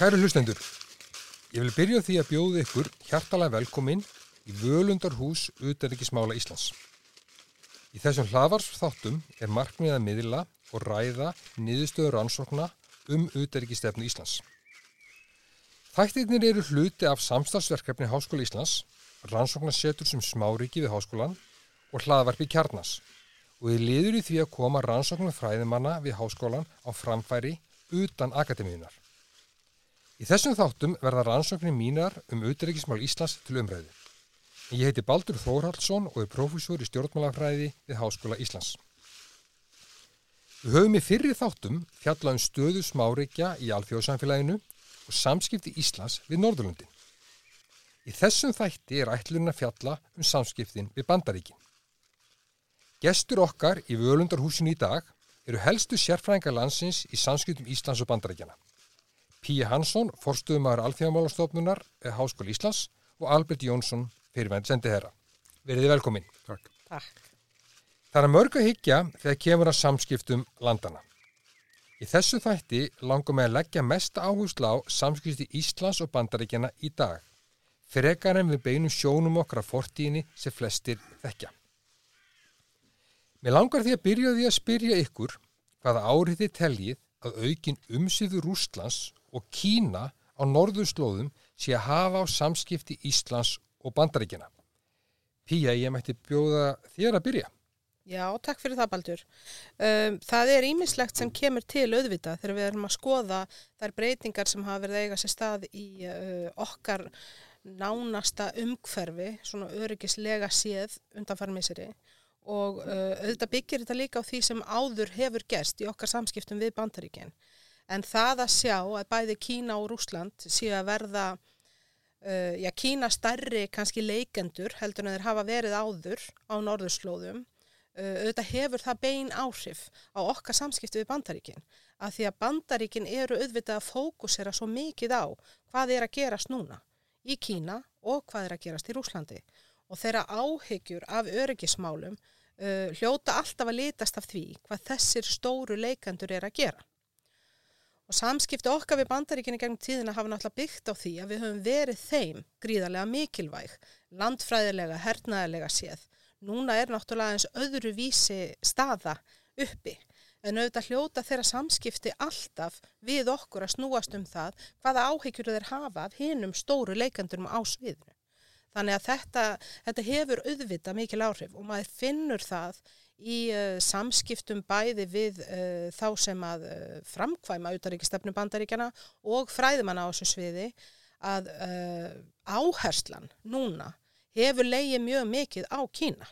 Kæru hlustendur, ég vil byrja því að bjóða ykkur hjartalega velkomin í Völundarhús Utanrikismála Íslands. Í þessum hlaðvarsþáttum er markmið að miðla og ræða niðurstöður rannsókna um Utanrikistefnu Íslands. Þættirnir eru hluti af samstagsverkefni Háskóla Íslands, rannsóknarsetur sem smáriki við háskólan og hlaðvarpi kjarnas og þið liður í því að koma rannsóknum fræðimanna við háskólan á framfæri utan akademíunar. Í þessum þáttum verða rannsóknir mínar um auðvitaðrikismál Íslands til umræðu. Ég heiti Baldur Þórhaldsson og er profesor í stjórnmálafræði við Háskóla Íslands. Við höfum í fyrri þáttum fjallað um stöðu smárikja í alþjóðsamfélaginu og samskipti Íslands við Norðurlundin. Í þessum þætti er ætlurinn að fjalla um samskiptin við Bandaríkin. Gestur okkar í völundarhúsinu í dag eru helstu sérfræðingar landsins í samskiptum Íslands og Bandaríkjana. Píi Hansson, forstuðumar Alþjóðamálastofnunar Háskóli Íslands og Albert Jónsson, fyrirvænt sendi herra. Verðið velkomin. Takk. Takk. Það er mörg að higgja þegar kemur að samskiptum landana. Í þessu þætti langum við að leggja mest áherslu á samskipti Íslands og Bandaríkjana í dag. Frekar en við beinum sjónum okkar af fortíðinni sem flestir þekkja. Mér langar því að byrja því að spyrja ykkur hvaða árið þið teljið að aukin umsýður Rústlands og Kína á norðurslóðum sé að hafa á samskipti Íslands og bandaríkina. Píja, ég mætti bjóða þér að byrja. Já, takk fyrir það Baldur. Um, það er ímislegt sem kemur til auðvita þegar við erum að skoða þær breytingar sem hafa verið eiga sér stað í uh, okkar nánasta umhverfi, svona öryggislega séð undanfarmiseri og uh, auðvitað byggir þetta líka á því sem áður hefur gerst í okkar samskiptum við bandaríkinn. En það að sjá að bæði Kína og Rúsland séu að verða, uh, já Kína starri kannski leikendur heldur en þeir hafa verið áður á norðurslóðum, uh, auðvitað hefur það bein áhrif á okkar samskiptu við bandaríkinn. Að því að bandaríkinn eru auðvitað að fókusera svo mikið á hvað er að gerast núna í Kína og hvað er að gerast í Rúslandi. Og þeirra áhyggjur af öryggismálum uh, hljóta alltaf að litast af því hvað þessir stóru leikandur er að gera. Og samskipti okkar við bandaríkinni gegnum tíðina hafa náttúrulega byggt á því að við höfum verið þeim gríðarlega mikilvæg, landfræðilega, hernaðilega séð. Núna er náttúrulega eins öðru vísi staða uppi. En auðvitað hljóta þeirra samskipti alltaf við okkur að snúast um það hvaða áhyggjur þeir hafa af hinnum stóru leikandurum á sviðinu. Þannig að þetta, þetta hefur auðvitað mikil áhrif og maður finnur það í uh, samskiptum bæði við uh, þá sem að uh, framkvæma utaríkistefnu bandaríkjana og fræðimanna á þessu sviði að áherslan núna hefur leiðið mjög mikið á Kína.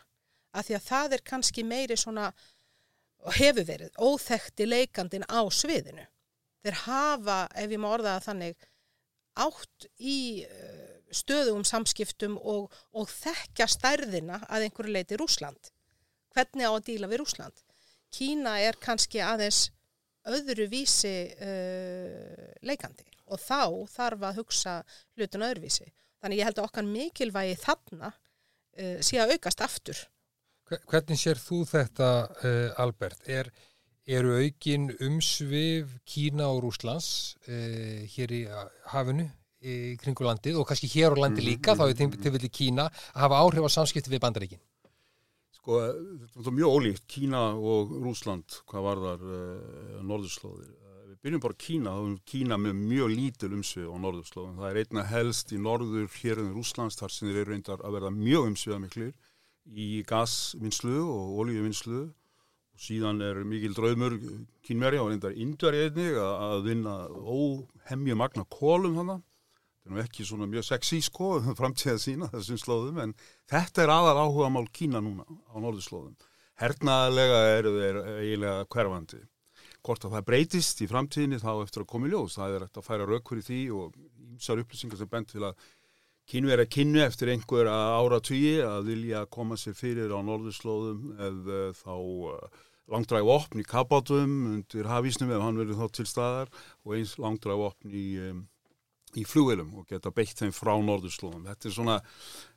Af því að það er kannski meiri svona, hefur verið, óþekti leikandin á sviðinu. Þeir hafa, ef ég má orða það þannig, átt í stöðum samskiptum og, og þekkja stærðina að einhverju leiti Rúsland. Hvernig á að díla við Rúsland? Kína er kannski aðeins öðru vísi uh, leikandi og þá þarf að hugsa hlutun öðruvísi. Þannig ég held að okkar mikilvægi þarna uh, sé að aukast aftur. Hvernig sér þú þetta, uh, Albert? Er, eru aukin umsvið Kína og Rúslands uh, hér í hafinu í kringu landið og kannski hér á landi líka mm, þá er til villi Kína að hafa áhrif á samskipti við bandaríkin Sko, þetta er mjög ólíkt Kína og Rúsland hvað var þar uh, norðurslóðir við byrjum bara Kína, þá er Kína með mjög lítil umsvið á norðurslóðum. Það er einna helst í norður hér en Rúslands þar sem þeir eru reyndar að verða mjög umsviða miklir í gasvinnslu og oljuvinnslu og síðan er mikil draumur kínverja og reyndar indverja einnig að vinna óhemju magna kólum þannig er nú ekki svona mjög sexy sko framtíða sína þessum slóðum en þetta er aðal áhuga mál Kína núna á norðurslóðum. Hernaðlega eru þeir eiginlega hverfandi. Hvort að það breytist í framtíðinni þá eftir að koma í ljós. Það er eftir að færa raukur í því og ímsar upplýsingar sem bent til að kynnu er að kynnu eftir einhver ára tugi að vilja koma sér fyrir á norðurslóðum eða þá uh, langdræg opn í kabátum undir hafísnum ef hann verður þá til staðar og eins langdræg opn í um, í flugvelum og geta beitt þeim frá norðurslóðum. Þetta er svona,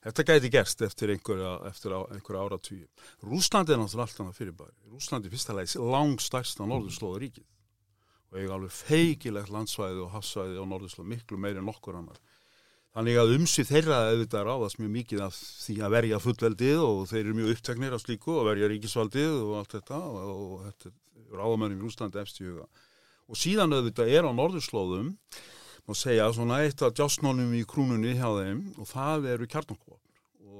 þetta gæti gerst eftir einhverja, eftir einhverja ára tíu. Rúslandi er náttúrulega allt annað fyrirbæri. Rúslandi er fyrsta leið langstærsta norðurslóðaríkið og eiga alveg feikilegt landsvæði og hafsvæði á Norðurslóð miklu meiri en okkur annar. Þannig að umsið þeirra auðvitað ráðast mjög mikið af því að verja fullveldið og þeir eru mjög uppteknir af slíku og verja ríkisvaldið og allt þetta og, og þetta ráðamönnum í Rúslandi eftir huga. Og síðan auðvitað er á Norðurslóðum má segja svona eitt af jásnónum í krúnunni hjá þeim og það eru kjarnokvapn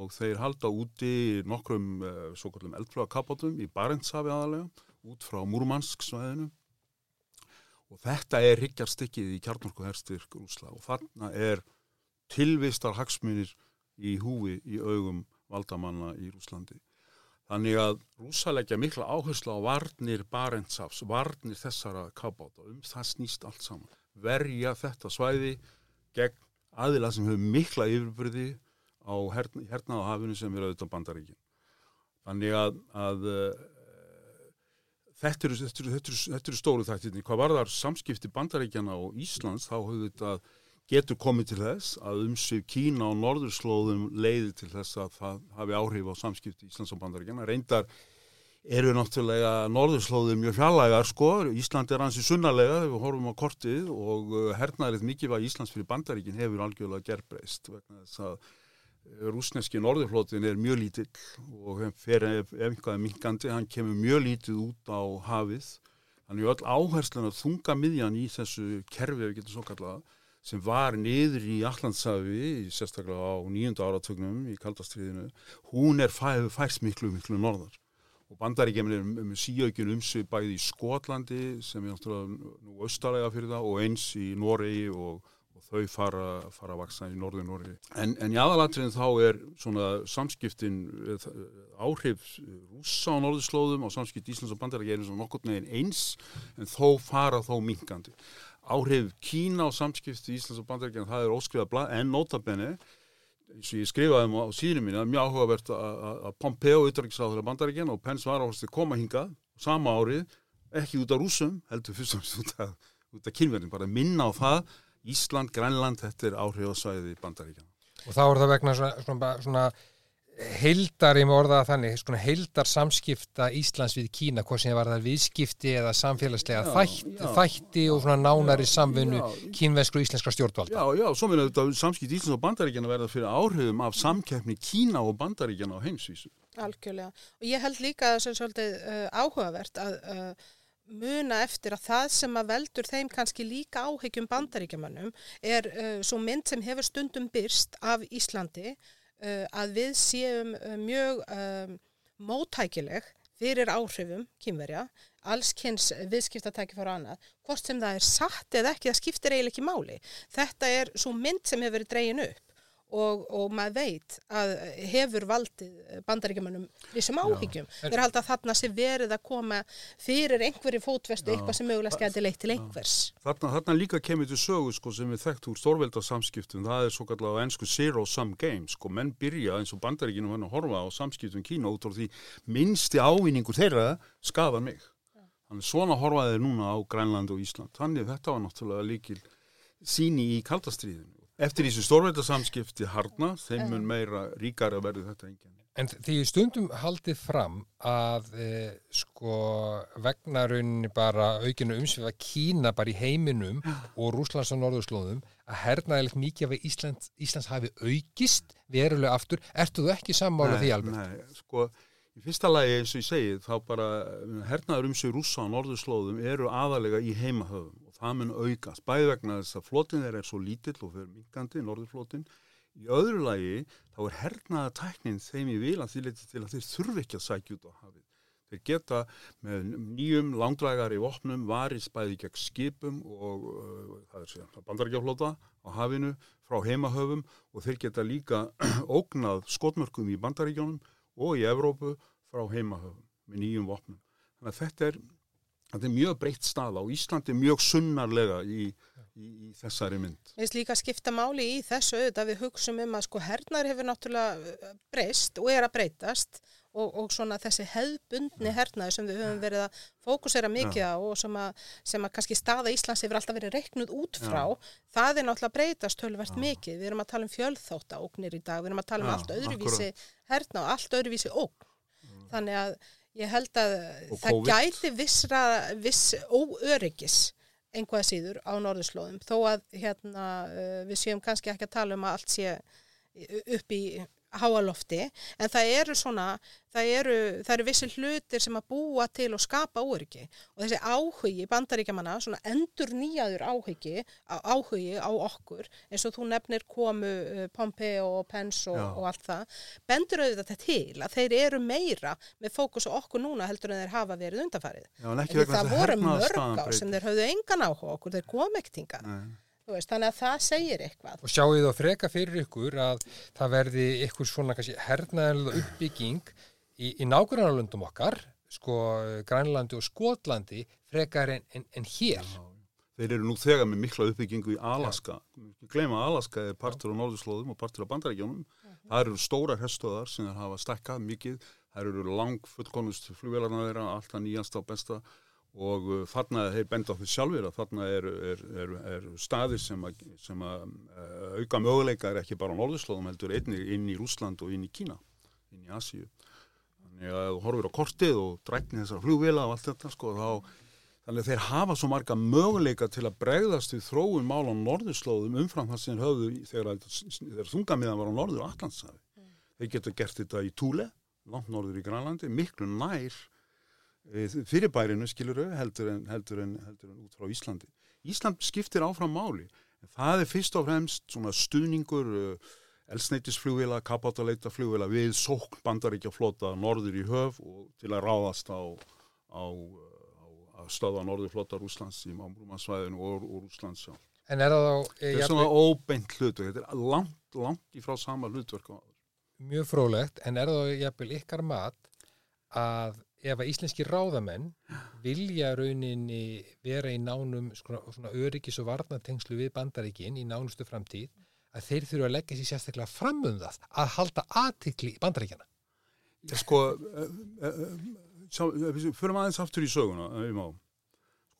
og þeir halda úti nokkrum uh, svo kallum eldflagakapotum í Barentshafi aðalega út frá Múrumansk svæðinu og þetta er higgjarstykkið í kjarnorkuherstyrk Rúsla og þarna er tilvistar hagsmunir í húi í augum valdamanna í Rúslandi. Þannig að Rúsa leggja mikla áherslu á varnir Barentsafs, varnir þessara kabáta, um það snýst allt saman. Verja þetta svæði gegn aðila sem hefur mikla yfirbyrði á herna, hernaða hafinu sem er auðvitað bandaríkin. Þannig að, að þetta eru, þetta eru, þetta eru, þetta eru stóru þættirni. Hvað var þar samskipti bandaríkjana og Íslands þá þetta getur komið til þess að umsif Kína og Norðurslóðum leiði til þess að það hafi áhrif á samskipti Íslands og bandaríkjana. Reyndar eru náttúrulega Norðurslóðum mjög fjallægar sko, Ísland er hansi sunnarlega þegar við horfum á kortið og uh, hernaðrið mikið var Íslands fyrir bandaríkin hefur algjörlega gerbreyst vegna þess að uh, rúsneski Norðurflótin er mjög lítill og fer ef, ef einhvað er minkandi, hann kemur mjög lítið út á hafið. Þannig öll áherslan að þunga miðjan í þessu kerfi, við getum svo kallaða, sem var niður í Allandsafi, sérstaklega á nýjönda áratögnum í kaldastriðinu, hún er fæ, færs miklu, miklu norðar. Og bandaríkjuminn er með síaukjun umsvið bæði í Skotlandi sem er náttúrulega nú austalega fyrir það og eins í Noregi og, og þau fara, fara að vaksa í norðu Noregi. En, en í aðalatriðin þá er svona samskiptin eh, áhrif rúsa á norðurslóðum og samskipt Íslands og bandaríkjuminn svona nokkur neginn eins en þó fara þó minkandi áhrif Kína og samskipti Íslands og Bandaríkjana, það er óskrifað blað, en notabenni, eins og ég skrifaði um á síðinu mín, það er mjög áhugavert að Pompeo utdragsráður af Bandaríkjana og Pence var áherslu koma hingað sama árið, ekki út af rúsum, heldur fyrst og fyrst út af, af kynverðin, bara minna á það, Ísland, Grænland, þetta er áhrifasvæði Bandaríkjana. Og þá er það vegna svona, svona, svona heildar í morða þannig, svona heildar samskipta Íslands við Kína, hvað sem var það viðskipti eða samfélagslega já, þætti, já, þætti og svona nánari samfunnu kínvesku og íslenska stjórnvalda. Já, já, svo minna þetta samskipt Íslands og bandaríkjana verða fyrir áhrifum af samkeppni Kína og bandaríkjana á heimsvísu. Algjörlega, og ég held líka að það er svolítið uh, áhugavert að uh, muna eftir að það sem að veldur þeim kannski líka áhyggjum bandaríkjamannum er uh, svo mynd sem hefur stundum byrst af Íslandi uh, að við séum uh, mjög um, mótækileg fyrir áhrifum kynverja, allskynns viðskiptatæki fór annað, hvort sem það er satt eða ekki, það skiptir eiginlega ekki máli. Þetta er svo mynd sem hefur verið dreyin upp og, og maður veit að hefur valdið bandaríkjumannum þessum áhyggjum. Þeir haldið að þarna sé verið að koma fyrir einhverju fótvestu eitthvað sem mögulega skæti leitt til einhvers. Þarna, þarna líka kemur til sögu sko, sem er þekkt úr stórveldarsamskiptum, það er svo kallar á ennsku zero sum game, sko, menn byrja eins og bandaríkjum hann að horfa á samskiptum Kína út á því minnsti ávinningur þeirra skafar mig. Þannig svona horfaði þeir núna á Grænland og Ísland. Þannig þetta var náttúrulega líkil síni í kaldastriðinu Eftir þessu stórveitasamskipti harna, þeim mun meira ríkar að verði þetta enginn. En því stundum haldið fram að e, sko vegnarunni bara aukinu umsviða Kína bara í heiminum og Rúslands og Norðurslóðum að hernaðilegt mikið af Íslands, Íslands hafi aukist verulega aftur. Ertu þú ekki sammála því alveg? Nei, sko í fyrsta lagi eins og ég segið þá bara hernaður umsvið Rússa og Norðurslóðum eru aðalega í heimahöfum það mun aukast, bæði vegna þess að flotin þeir er svo lítill og fyrir minkandi, norðurflotin. Í öðru lagi þá er hernaða tæknin þeim í vil að því leti til að þeir þurfi ekki að sækja út á hafið. Þeir geta með nýjum langdrægar í opnum varist bæði gegn skipum og uh, það er síðan bandarækjaflóta á hafinu frá heimahöfum og þeir geta líka ógnað skotmörkum í bandarækjónum og í Evrópu frá heimahöfum með nýjum opnum. Þannig að þetta er Þetta er mjög breytt staða og Íslandi er mjög sunnarlega í, í, í þessari mynd. Ég veist líka að skipta máli í þessu auðvitað við hugsaum um að sko hernar hefur náttúrulega uh, breyst og er að breytast og, og svona þessi hefðbundni hernaði sem við höfum verið að fókusera mikið á og sem að, sem að kannski staða Íslands hefur alltaf verið reiknud út frá, Já. það er náttúrulega breytast tölvert Já. mikið. Við erum að tala um fjöldþóttaóknir í dag, við erum að tala um allt öðruvísi herna og allt öðruvísi ókn. Þannig að Ég held að og það COVID. gæti vissra, viss óöryggis einhvað síður á norðurslóðum þó að hérna, uh, við séum kannski ekki að tala um að allt sé upp í háalofti en það eru svona, það eru, það eru vissi hlutir sem að búa til og skapa óryggi og þessi áhugi bandaríkjamanna, svona endur nýjaður áhugi, áhugi á okkur eins og þú nefnir komu uh, Pompeo og Pence og, og allt það bendur auðvitað þetta til að þeir eru meira með fókus á okkur núna heldur en þeir hafa verið undanfarið. Já, en það voru mörg á sem þeir höfðu engan áhuga okkur, þeir kom. Nei. Veist, þannig að það segir eitthvað. Og sjáu þá freka fyrir ykkur að það verði ykkur svona hernaðanlega uppbygging í, í nákvæmlega okkar, sko Grænlandi og Skotlandi frekar en, en, en hér. Já, þeir eru nú þegar með mikla uppbyggingu í Alaska. Glema að Alaska er partur á Norðurslóðum og partur á Bandarækjónum. -huh. Það eru stóra herstöðar sem það hafa stekkað mikið. Það eru lang fullkonust flugvelarna þeirra, alltaf nýjast á besta og uh, þarna þeir benda á því sjálfur að þarna eru er, er, er staðir sem að, sem að uh, auka möguleika er ekki bara á norðurslóðum heldur einnig inn í Rúsland og inn í Kína inn í Asíu þannig að þú horfir á kortið og drækni þessar flugvila og allt þetta sko þá þannig að þeir hafa svo marga möguleika til að bregðast við þróun mál á norðurslóðum umfram það sem höfðu þegar, þegar þungamiðan var á norður og Allandshafi mm. þeir geta gert þetta í Túle langt norður í Grænlandi miklu nær fyrirbærinu skiluru heldur en, heldur, en, heldur en út frá Íslandi. Ísland skiptir áfram máli. Það er fyrst og fremst stuðningur uh, elsneitisflugvila, kapátaleita flugvila við sókn bandaríkja flota norður í höf og til að ráðast á, á, á, á stöða norðurflota Rúslands í Mámbrúmansvæðinu og, og Rúslands sjálf. En er það. Eh, þetta er svona óbeint hlutverk, þetta er langt, langt ifrá sama hlutverk á. Mjög frólægt, en er það þá jafnvel ykkar mat að ef að íslenski ráðamenn vilja rauninni vera í nánum svona öryggis og varnatengslu við bandaríkin í nánustu framtíð að þeir þurfa að leggja sér sérstaklega fram um það að halda aðtikli í bandaríkjana sko fyrir maður eins aftur í söguna um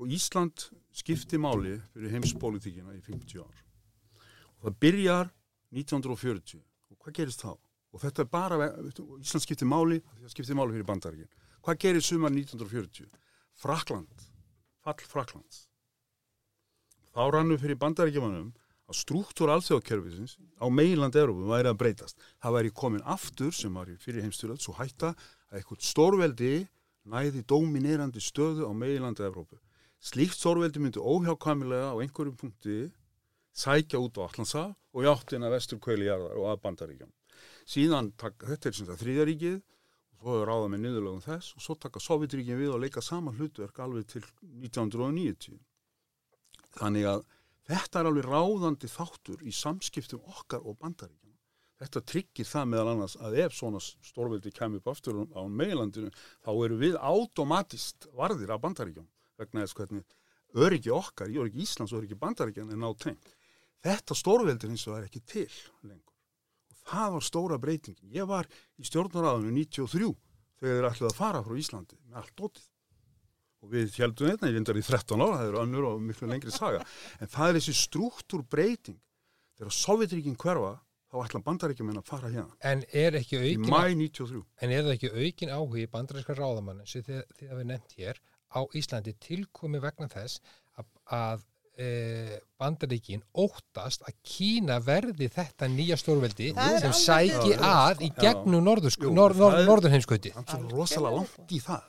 sko, Ísland skipti máli fyrir heimspolitíkina í 50 ár. Og það byrjar 1940 og hvað gerist þá? og þetta er bara, Ísland skipti máli það skipti máli fyrir bandaríkin Hvað gerir sumar 1940? Frakland, fall Fraklands. Þá rannu fyrir bandarækjumanum að struktúra alþjóðkerfisins á meiland Európum væri að breytast. Það væri komin aftur sem var fyrir heimstyrjað svo hætta að eitthvað stórveldi næði dominerandi stöðu á meilandi Európu. Slíkt stórveldi myndi óhjákamilega á einhverjum punkti sækja út á Allansa og játtina vestur kveili jarðar og að bandaríkjum. Síðan, þetta er sem það þrýðaríkið svo hefur ráða með niðurlögum þess og svo taka Sovjetríkin við og leika saman hlutverk alveg til 1990 þannig að þetta er alveg ráðandi þáttur í samskiptum okkar og bandaríkjana þetta tryggir það meðal annars að ef svona stórveldi kemur upp aftur á meilandinu þá eru við automatist varðir af bandaríkjum vegna þess hvernig öryggi okkar, öryggi Íslands og öryggi bandaríkjan er nátengt. Þetta stórveldi eins og er ekki til lengur það var stóra breytingin. Ég var í stjórnaráðinu 93 þegar þeir ætlaði að fara frá Íslandi með allt ótið. Og við heldum þetta, ég vindar í 13 ára, það eru önnur og miklu lengri saga. En það er þessi struktúr breyting. Þegar Sovjetríkin hverfa, þá ætla bandaríkjum en að fara hérna. En er ekki aukin... Í mæ 93. En er það ekki aukin áhugi bandaríska ráðamann sem þið, þið hafið nefnt hér á Íslandi tilkomi vegna þess að, að bandaríkin óttast að Kína verði þetta nýja stórveldi sem sæki að í gegnum norðurheimskauti Það er rosalega langt í það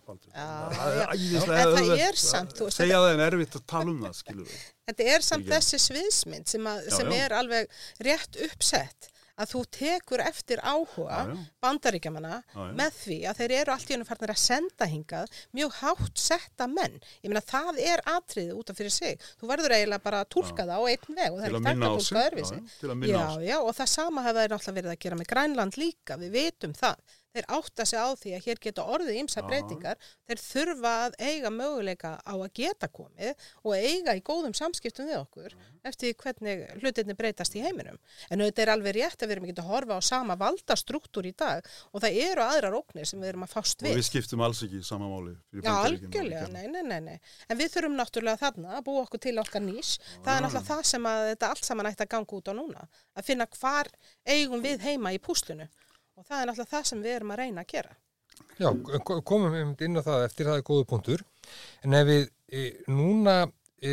Það er samt Segja það en erfitt að tala um það Þetta er samt þessi sviðsmynd sem er alveg rétt uppsett að þú tekur eftir áhuga já, já. bandaríkjamanna já, með því að þeir eru allt í unum farnir að senda hingað mjög hátt setta menn. Ég meina það er atriðið út af fyrir sig. Þú verður eiginlega bara að tólka það á einn veg og það er ekki þetta að tólka öðruvísi og það sama hefur náttúrulega verið að gera með Grænland líka, við vitum það þeir átta sig á því að hér geta orðið ímsa breytingar, þeir þurfa að eiga möguleika á að geta komið og eiga í góðum samskiptum við okkur eftir hvernig hlutinni breytast í heiminum. En auðvitað er alveg rétt að við erum ekki að horfa á sama valdastruktúr í dag og það eru aðrar óknir sem við erum að fást við. Og við skiptum alls ekki sama máli. Já, algjörlega, nei, nei, nei, nei. En við þurfum náttúrulega þarna að búa okkur til okkar nýs. Það er náttúrulega það sem að þetta allt saman ætti að ganga út á núna. Að finna hvar eigum við heima í púslunu og það er náttúrulega það sem við erum að reyna að gera. Já, komum við inn á það eftir það er góðu punktur en ef við e, núna e,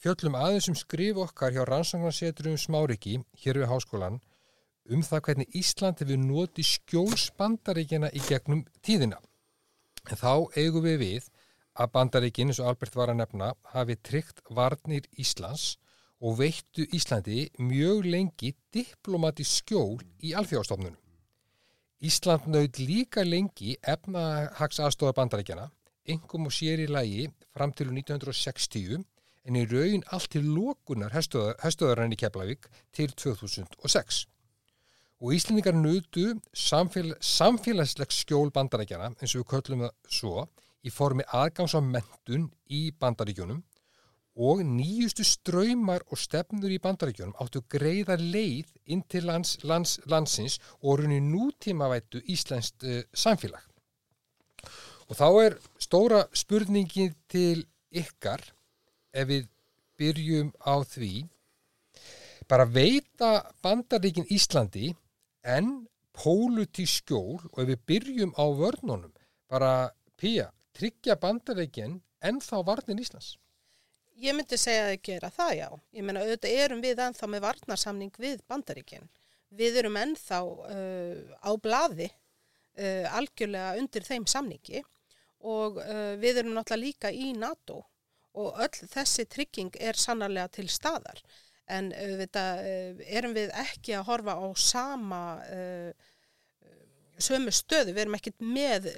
fjöllum aðeins um skrif okkar hjá rannsóknarsetrum Smáriki hér við háskólan um það hvernig Ísland hefur notið skjólsbandaríkjana í gegnum tíðina. En þá eigum við við að bandaríkin, eins og Albert var að nefna, hafi tryggt varnir Íslands og veittu Íslandi mjög lengi diplomatísk skjól í alþjóðastofnunum. Ísland naut líka lengi efnahags aðstofa bandaríkjana, engum og sér í lagi fram til 1960 en í raun allt til lókunar höstöðarann í Keflavík til 2006. Og Íslandingar nutu samfél samfélagslegs skjól bandaríkjana, eins og við köllum það svo, í formi aðgangs á mentun í bandaríkjunum og nýjustu ströymar og stefnur í bandaríkjunum áttu greiða leið inn til lands, lands, landsins og runni nútímavættu Íslandst uh, samfélag. Og þá er stóra spurningin til ykkar ef við byrjum á því bara veita bandaríkin Íslandi en póluti skjól og ef við byrjum á vörnunum bara pía, tryggja bandaríkin en þá varnin Íslands. Ég myndi segja að gera það, já. Ég meina, auðvitað erum við ennþá með varnarsamning við bandaríkinn. Við erum ennþá uh, á blaði uh, algjörlega undir þeim samningi og uh, við erum náttúrulega líka í NATO og öll þessi trygging er sannarlega til staðar. En auðvitað erum við ekki að horfa á sama sömu stöðu. Við erum ekkit með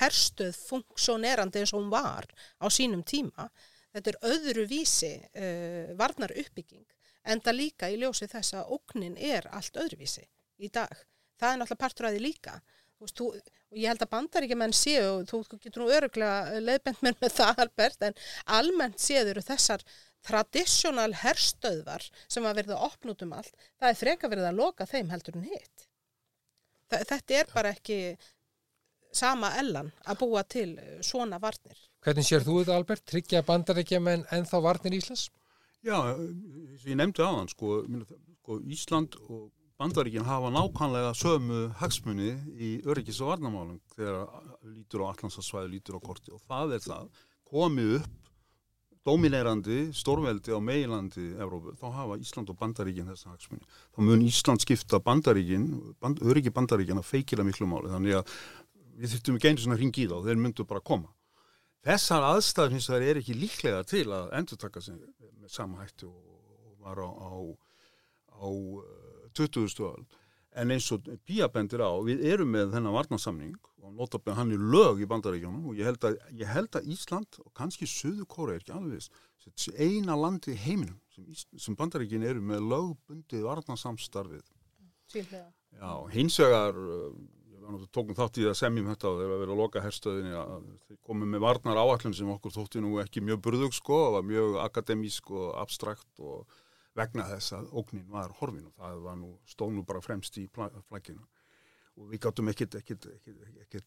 herstöð funksjónerandi eins og hún var á sínum tíma þetta er öðru vísi uh, varnar uppbygging en það líka í ljósi þess að óknin er allt öðruvísi í dag. Það er náttúrulega partur að því líka. Veist, þú, ég held að bandaríkjumenn séu, og þú getur nú öruglega leiðbend mér með það Albert, en almennt séður þessar tradísjónal herstöðvar sem að verða opnút um allt, það er freka verið að loka þeim heldur en hitt. Þetta er bara ekki sama ellan að búa til svona varnir. Hvernig sér þú þetta Albert? Tryggja bandarækjaman en þá varnir Íslands? Já, ég nefndi aðan sko, sko Ísland og bandaríkin hafa nákvæmlega sömu hagsmunni í öryggis og varnamálum þegar lítur á allansasvæði, lítur á korti og það er það komið upp dominerandi stórveldi á meilandi Evrópu, þá hafa Ísland og bandaríkin þessa hagsmunni. Þá mun Ísland skipta bandaríkin, band, öryggi bandaríkin að feikila miklu máli, þannig að við þurftum ekki einu svona hringi í þá, þeir myndu bara koma. Þessar aðstæður hins vegar er ekki líklega til að endur taka sig með sama hættu og var á, á, á 20. stöðal. En eins og Pía bendir á, við erum með þennan varnarsamning og notabene hann er lög í bandaríkjónum og ég held að, ég held að Ísland og kannski Suðu Kóra er ekki alveg eina landi í heiminum sem, sem bandaríkin eru með lögbundið varnarsamstarfið. Sýnlega. Já, hins vegar tókum þátt í að semjum þetta og þeir var að loka herstöðinni að þeir komið með varnar áallin sem okkur þótti nú ekki mjög burðug sko, það var mjög akademísk og abstrakt og vegna þess að ógnin var horfin og það var nú stónu bara fremst í flækina og við gáttum ekkert ekkert,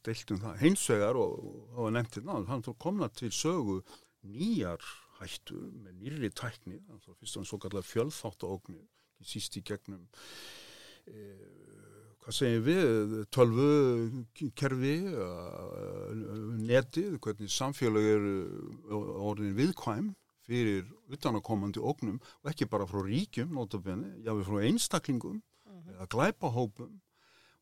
deilt um það. Heimsvegar og það var nefntið náðu, þannig að komna til sögu nýjar hættur með nýri tækni, þannig að fyrst og svo kallar fjölþátt og ógnir, síst í gegnum e hvað segir við, tölvu kerfi, netið, hvernig samfélag eru orðin viðkvæm fyrir utanakomandi ógnum og ekki bara frá ríkjum, notabene, jáfnveg frá einstaklingum uh -huh. eða glæpahópum.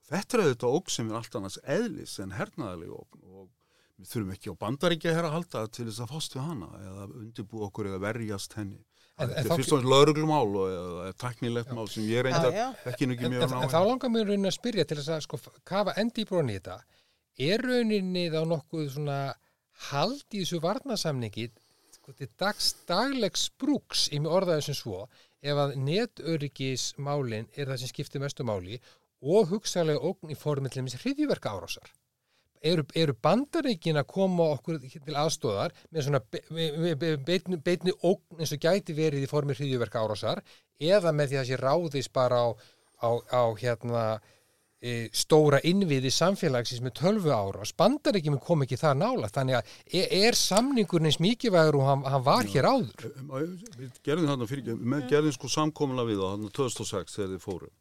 Þetta er auðvitað ógn sem er allt annars eðlis en hernaðalega ógn og við þurfum ekki á bandaríkja að halda til þess að fást við hana eða undirbú okkur eða verjast henni. En, þetta er fyrst og náttúrulega lauruglumál og teknilegt mál sem ég reynda ekki nú ekki mjög ná. En, en þá langar mér raunin að spyrja til þess að sko kafa endi í bróni í þetta. Er rauninni þá nokkuð svona hald í þessu varnasamningi sko til dags daglegs brúks í mig orðaðu sem svo ef að netöryggismálin er það sem skiptir mestu máli og hugsaðlega ógn í formillimis hriðjúverka árásar eru, eru bandaríkin að koma okkur til aðstóðar með svona beitni, beitni ógn eins og gæti verið í formi hriðjuverka árásar eða með því að sé ráðis bara á, á, á hérna e, stóra innviði samfélagsins með tölvu árás. Bandaríkjum kom ekki það nála þannig að er, er samningurinn eins mikilvægur og hann, hann var hér áður? Við gerðum þarna fyrir, við gerðum sko samkomla við á 2006 þegar þið fórum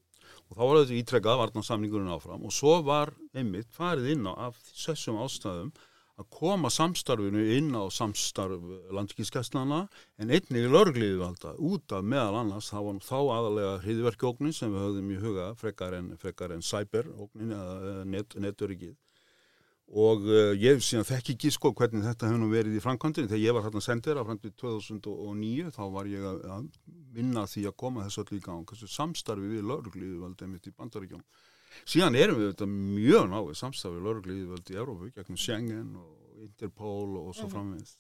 og þá var þetta ítrekkað varnarsamningurinn áfram. Og svo var einmitt farið inn á af þessum ástæðum að koma samstarfinu inn á samstarf landskískesslana en einnig lörgliði valda út af meðal annars var þá aðalega hriðverkjóknin sem við höfðum í huga frekar en, en cyberóknin eða net, neturíkið og uh, ég síðan þekk ekki sko hvernig þetta hefur nú verið í framkvæmdini þegar ég var hérna sendir af fram til 2009 þá var ég að, að vinna því að koma þessu öll í gang þessu samstarfi við lörgliði valda mitt í bandaríkjum síðan erum við þetta mjög náðu samstafið lörgliðvöld í Európu gegnum Schengen og Interpol og svo mhm. framvegist.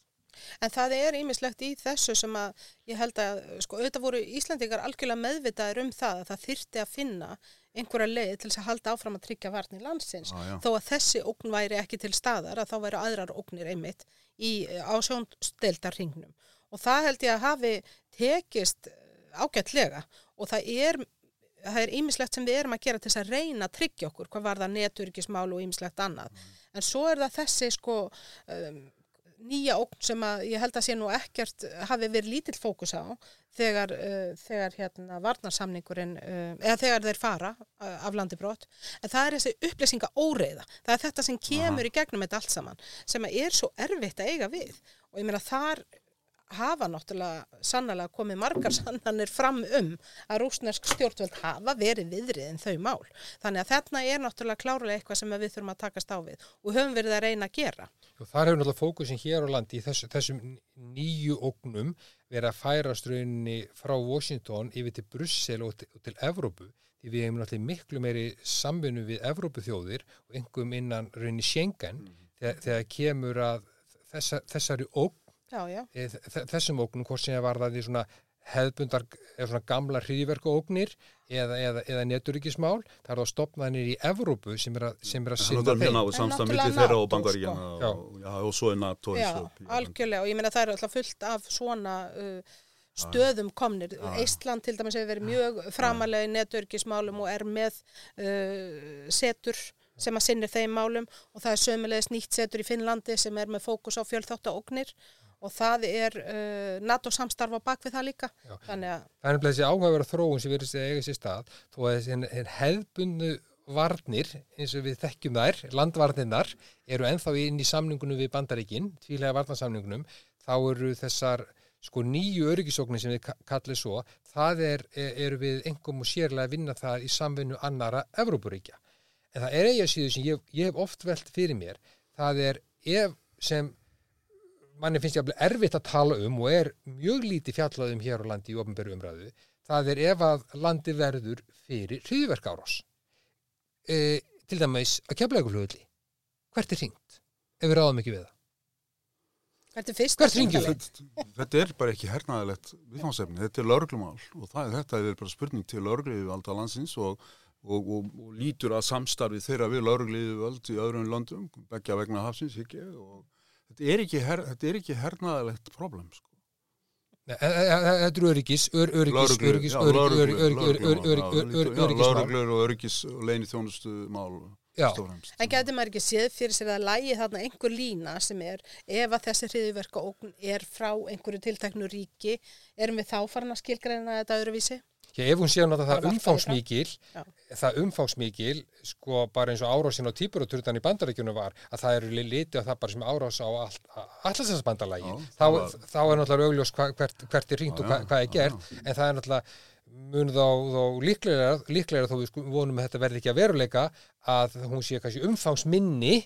En það er ímislegt í þessu sem að ég held að, sko, auðvitað voru Íslandingar algjörlega meðvitaður um það að það þyrti að finna einhverja leið til þess að halda áfram að tryggja varni landsins. Ah, þó að þessi ógn væri ekki til staðar, að þá væri aðrar ógnir einmitt í ásjónsdeltarringnum. Og það held ég að hafi tekist ágætlega og það er það er ýmislegt sem við erum að gera til þess að reyna að tryggja okkur hvað var það neturikismál og ýmislegt annað mm. en svo er það þessi sko um, nýja ógn sem að ég held að sé nú ekkert hafi verið lítill fókus á þegar, uh, þegar hérna varnarsamningurinn uh, eða þegar þeir fara uh, af landi brott en það er þessi upplýsinga óreiða það er þetta sem kemur Aha. í gegnum þetta allt saman sem er svo erfitt að eiga við og ég meina þar hafa náttúrulega sannlega komið margar sannanir fram um að rúsnesk stjórnvöld hafa verið viðrið en þau mál. Þannig að þarna er náttúrulega klárlega eitthvað sem við þurfum að takast á við og höfum verið að reyna að gera. Og þar hefur náttúrulega fókusin hér á landi í þess, þessum nýju ógnum verið að færa ströunni frá Washington yfir til Brussel og til, og til Evrópu því við hefum náttúrulega miklu meiri samfunnu við Evrópuþjóðir og einhverjum innan raunni Schengen mm -hmm. þegar, þegar kemur að þessa, þessari ógn já, já. E, þessum ógnum, hvort sem var það í svona hefðbundar, eða svona gamla hriðverku ógnir eða, eða, eða neturíkismál, það er þá stopnaðinir í Evrópu sem er að, sem er að sinna þeim. Það er náðu samstafnildi þeirra og bangaríkjana sko. og, og svo er NATO. Já, algjörlega og ég meina það er alltaf fullt af svona uh, stöðum komnir. Eistland til dæmis hefur verið mjög framalega í neturíkismálum og er með uh, setur sem að sinnir þeim málum og það er sömulegis nýtt setur í Finnlandi sem er með fókus á fjölþáttaóknir og það er uh, NATO samstarf á bakvið það líka. Það er nefnilega þessi áhugaverða þróun sem verður að eiga sér stað þó að þessi hefðbundu varnir eins og við þekkjum þær, landvarnirnar eru enþá inn í samningunum við bandaríkinn, tvílega varnarsamningunum, þá eru þessar sko nýju öryggisóknir sem við kallum svo, það er, eru við engum og sérlega að vinna það í samvinnu annara Evrópuríkja. En það er eiga síðu sem ég, ég hef oft velt fyrir mér, það er ef sem manni finnst ég að bli erfitt að tala um og er mjög lítið fjallaðum hér á landi í ofnbæru umræðu, það er ef að landi verður fyrir hriðverk árás. E, til dæmis að kemla eitthvað flugulli. Hvert er hringt? Ef við ráðum ekki við það. Hvert er fyrst? Hvert ringjum við? Þetta er bara ekki hernaðilegt viðfáðsefni. Þetta er lauruglumál og það er þetta er bara spurning til laurugliðu alltaf landsins og, og, og, og lítur að samstarfi þeirra við laurugliðu völd í öðrum landum, begja vegna hafsins ekki og þetta er ekki, her, þetta er ekki hernaðalegt problem sko. Þetta eru öryggis öryggis öryggis og öryggis og leini þjónustu mál En getur maður ekki séð fyrir sér að lægi þarna einhver lína sem er ef að þessi hriðiverka ógn er frá einhverju tiltaknu ríki erum við þá farin að skilgreina þetta öðruvísi? Já, ef hún sé að það umfangsmíkil, það. Umfangsmíkil, sko bara eins og árásin á týpuruturðan í bandaríkjunum var, að það eru litið að það bara sem árás á allarsessbandalagi, þá, þá er náttúrulega augljós hvert, hvert er ringt og hva, hvað er gert, já. en það er náttúrulega mun þá, þá líklega, líklega þó við sko, vonum að þetta verði ekki að veruleika að hún sé kannski umfangsminni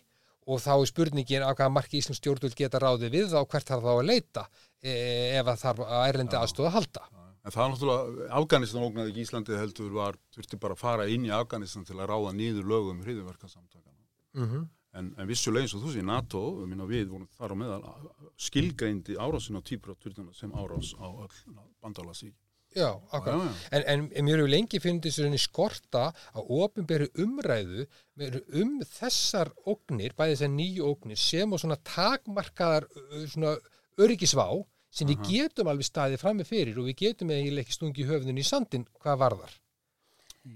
og þá er spurningin af hvaða marki Íslands stjórnvöld geta ráði við þá hvert þarf þá að leita e, ef það þarf að erlendi aðstóða að halda. En það er náttúrulega, Afganistan ógnaði ekki Íslandi heldur var, þurfti bara að fara inn í Afganistan til að ráða nýður lögum hriðiverkarsamtakana. Mm -hmm. En, en vissulega eins og þú sé, NATO, minna, við vorum þar á meðal skilgreindi árásin á týpuraturðuna sem árás á bandalasík. Já, akkurat. En, en, en mér hefur lengi þessu skorta að ofinberi umræðu um þessar ógnir, bæði þessar nýju ógnir sem og svona takmarkaðar svona öryggisvá sem við getum alveg staðið fram með fyrir og við getum eiginlega ekki stungi höfðun í sandin hvað varðar.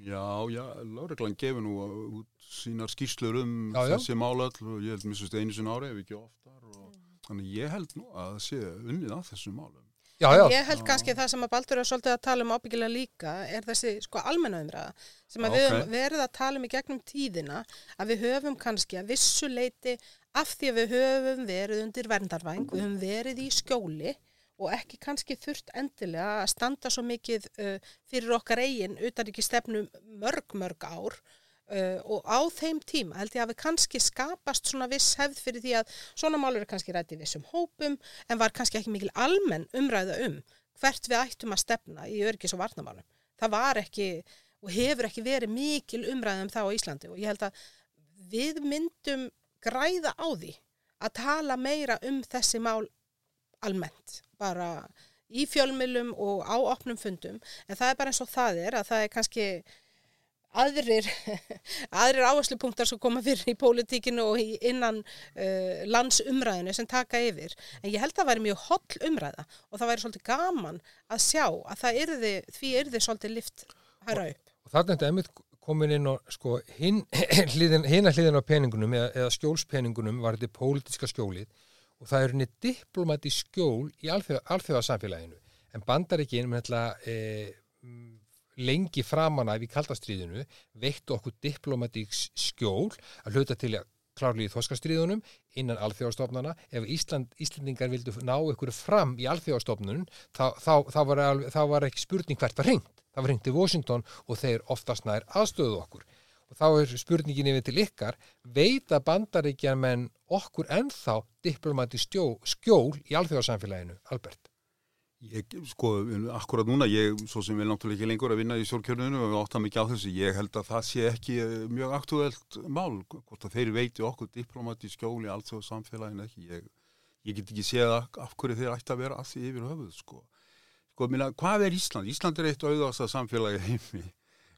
Já, já, Láreglann gefur nú út sínar skýrslur um já, já. þessi málöll og ég held misust einu sinna ári ef ekki oftar og mm. þannig ég held nú að það sé unnið að þessum málum. Já, já, ég held kannski það sem að Baldur er svolítið að tala um ábyggilega líka er þessi sko almenna umræða sem að Já, við verið að tala um í gegnum tíðina að við höfum kannski að vissu leiti af því að við höfum verið undir verndarvæng, við höfum verið í skjóli og ekki kannski þurft endilega að standa svo mikið uh, fyrir okkar eigin utan ekki stefnu mörg, mörg ár uh, og á þeim tíma held ég að við kannski skapast svona viss hefð fyrir því að svona málur er kannski rætt í vissum hópum en var kannski ekki mikil almenn umræða um hvert við ættum að stefna í örgis og varnamálum. Það var ekki og hefur ekki verið mikil umræða um það á Íslandi og ég held að við myndum græða á því að tala meira um þessi mál almennt, bara í fjölmilum og á opnum fundum, en það er bara eins og það er að það er kannski aðrir, aðrir áherslupunktar sem koma fyrir í pólitíkinu og í innan uh, landsumræðinu sem taka yfir. En ég held að það væri mjög holl umræða og það væri svolítið gaman að sjá að það yrði, því yrði svolítið lift hæra upp. og þarna er þetta einmitt komin inn og sko hinn hina hliðin á peningunum eða, eða skjólspeningunum var þetta pólitíska skjólið og það er henni diplomatísk skjól í alþjóða, alþjóðasamfélaginu en bandaríkin með þetta e, m, lengi framan af í kaldastriðinu veittu okkur diplomatíks skjól að hluta til að klárlega í þoskastríðunum innan alþjóðastofnana. Ef Ísland, Íslandingar vildu ná ykkur fram í alþjóðastofnunum þá, þá, þá, var, þá var ekki spurning hvert var hringt. Það var hringt í Washington og þeir oftast nær aðstöðu okkur. Og þá er spurningin yfir til ykkar veita bandaríkjar menn okkur ennþá diplomati skjól í alþjóðarsamfélaginu, Albert Ég, sko, akkurat núna, ég, svo sem vil náttúrulega ekki lengur að vinna í stjórnkjörnunu og átta mikið á þessu, ég held að það sé ekki eh, mjög aktuelt mál, hvort að þeir veiti okkur diplomati skjóli allt þjóð samfélaginu ekki, ég, ég get ekki séð af hverju þeir ætti að vera að því yfir höfuð, sko. Sko, minna, hvað er Ísland? Ísland er eitt auðvast að samfélagi heimi,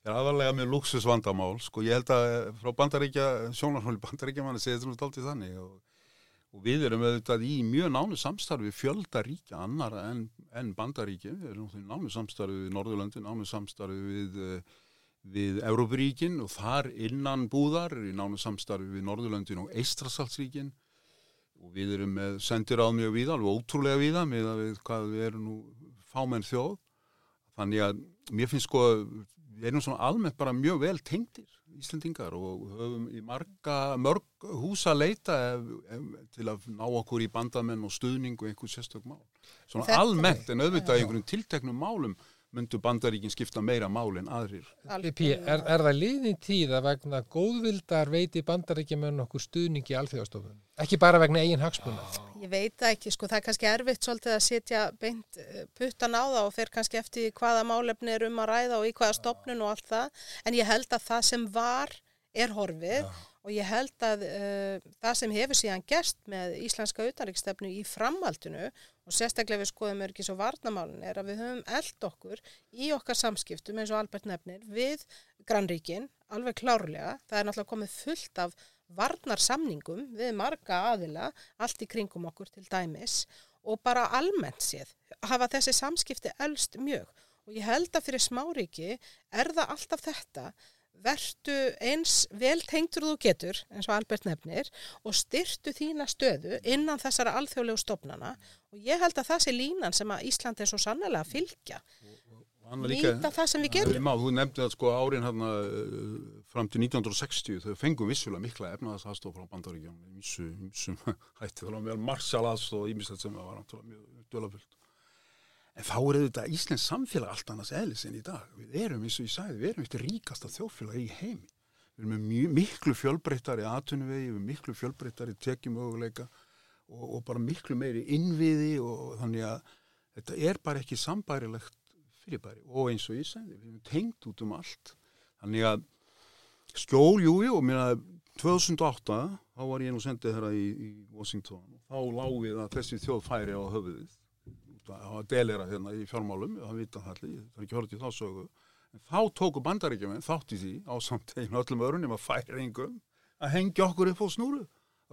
er aðalega með luxusvandamál, sko, ég held að eh, frá bandaríkja, sjónarhóli bandaríkja manni segir þetta dálítið þannig og og við erum auðvitað í mjög nánu samstarfi fjölda ríkja annara en, en bandaríki, við erum nánu samstarfi við Norðurlöndin, nánu samstarfi við, eh, við Európaríkin og þar innan búðar í nánu samstarfi við Norðurlöndin og Eistrasaltsríkin og við erum með sendir á mjög víða, alveg ótrúlega víða með að við hvað við erum nú fámenn þjóð, þannig að mér finnst sko, við erum svona almennt bara mjög vel tengdir Íslendingar og höfum í marga, mörg hús að leita ef, ef, til að ná okkur í bandamenn og stuðning og einhver sérstök mál. Svona Þetta- almennt en auðvitað í einhverjum tilteknum málum myndu bandaríkin skipta meira mál en aðrir. P, er, er það liðin tíð að vegna góðvildar veiti bandaríkjumenn okkur stuðning í alþjóðastofun? Ekki bara vegna eigin hagsmuna? Ég veit það ekki, sko, það er kannski erfitt svolítið að setja beint eh, puttan á það og fer kannski eftir hvaða málefni er um að ræða og í hvaða stopnun og allt það. En ég held að það sem var er horfið og ég held að uh, það sem hefur síðan gerst með íslenska utanriksstefnu í framhaldinu og sérstaklega við skoðum örgis og varnamálun er að við höfum eld okkur í okkar samskiptum eins og Albert nefnir við grannríkin, alveg klárlega. Það er náttúrulega komið fullt af varnarsamningum við marga aðila, allt í kringum okkur til dæmis og bara almennt séð hafa þessi samskipti elst mjög og ég held að fyrir smáríki er það alltaf þetta vertu eins vel tengtur þú getur, eins og Albert nefnir og styrtu þína stöðu innan þessara alþjóðlegu stofnana. Og ég held að það sé línan sem að Ísland er svo sannlega að fylgja. Nýta það sem við gerum þú nefndi að sko árin hérna fram til 1960 þau fengum vissulega mikla efnaðasastof frá bandaríkjum ímsu, ímsum hætti þá meðal Marshall aðstof og ímislegt sem var náttúrulega mjög dölafullt en þá er þetta Íslands samfélag allt annars eðlis en í dag. Við erum eins og ég sagði, við erum eftir ríkasta þjóðfélag í heimi. Við erum með miklu fjölbreyttari atunvegi, við erum miklu fjölbreyttari tekjumöguleika og, og bara miklu meiri innviði og þannig að þetta er bara ekki sambærilegt fyrirbæri. Og eins og ég sagði, við erum tengt út um allt. Þannig að skjól, jú, jú, og mér að 2008, þá var ég nú sendið þeirra í, í Washington og þá lágið að þessi þjóð færi á höfuðið það var delera hérna í fjármálum það vita það allir, það er ekki horfðið þá sögu. En þá tóku bandaríkjumenn þátt í því á samt einu öllum öðrunum að færi engum að hengja okkur upp á snúru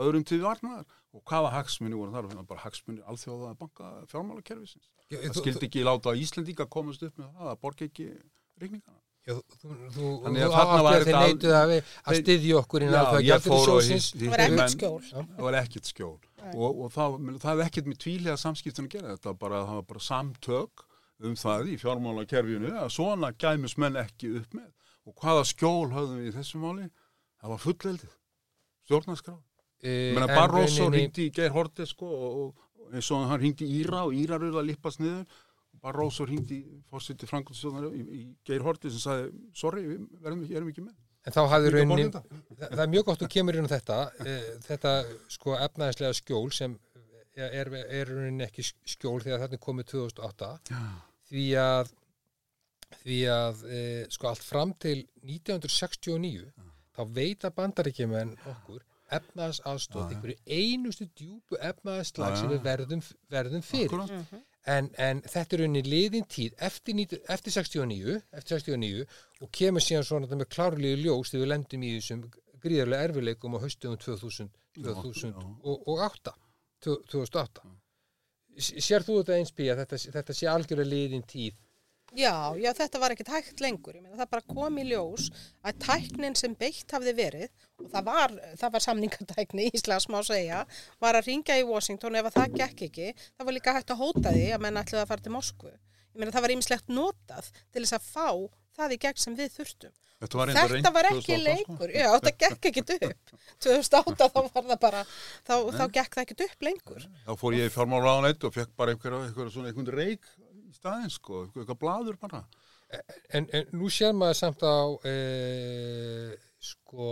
öðrum til varnar. Og hvaða hagsmunni voru þar, það var bara hagsmunni alþjóða banka fjármálakerfisins það skildi ekki láta Íslendinga komast upp með það, það borgi ekki reikningana. Já, þú, þú, Þannig að þarna var að þetta að, að Þeir- styðja okkur inn á það Það var ekkert skjól. Og, og það, það hefði ekkert með tvílega samskiptun að gera þetta bara, það var bara samtök um það í fjármálakerfinu að svona gæmis menn ekki upp með. Og hvaða skjól höfðum við í þessu máli? Það var fulleldið stjórnarskrá. Eh, Menna en Barroso rauninni- ringdi í Geir Hortes sko, og, og eins og hann ringdi Íra og Íra ruða að lippast niður. Barroso ringdi fórsiti Frankfurtstjóðnar í, í Geir Hortes sem sagði sorry, við erum ekki með En þá hafði borðið það, er mjög gott að kemur inn á þetta, e, þetta sko efnaðislega skjól sem er, er rauninni ekki skjól þegar þetta er komið 2008 Já. því að, því að e, sko allt fram til 1969 þá veita bandaríkjumenn okkur efnaðs aðstóð, Já, já. einhverju einustu djúpu efnaðslag Já, sem já. við verðum, verðum fyrir. Akkúrat. En, en þetta er unni liðin tíð eftir, 90 eftir 69 eftir 69 og kemur síðan svona með klárlegu ljós þegar við lendum í þessum gríðarlega erfileikum á haustum 2000, 2008 2008 S- Sér þú þetta eins bí að þetta, þetta sé algjörlega liðin tíð Já, já, þetta var ekkert hægt lengur. Ég meina, það bara kom í ljós að tæknin sem beitt hafði verið, og það var, það var samningatækni í Íslands má segja, var að ringja í Washington ef að það gekk ekki. Það var líka hægt að hóta því að menn ætluði að fara til Moskvu. Ég meina, það var ýmislegt notað til þess að fá það í gegn sem við þurftum. Þetta var, Þetta var ekki 2008, sko. lengur, já, þetta gekk ekkit upp. 2008 þá var það bara, þá, þá gekk það ekkit upp lengur. Þá fór ég í fjármálaráðanætt og fekk bara einhverja, einhverja svona einhvern reik í staðinn sko, eitthvað, blaður bara. en, en nú sér maður samt á e, sko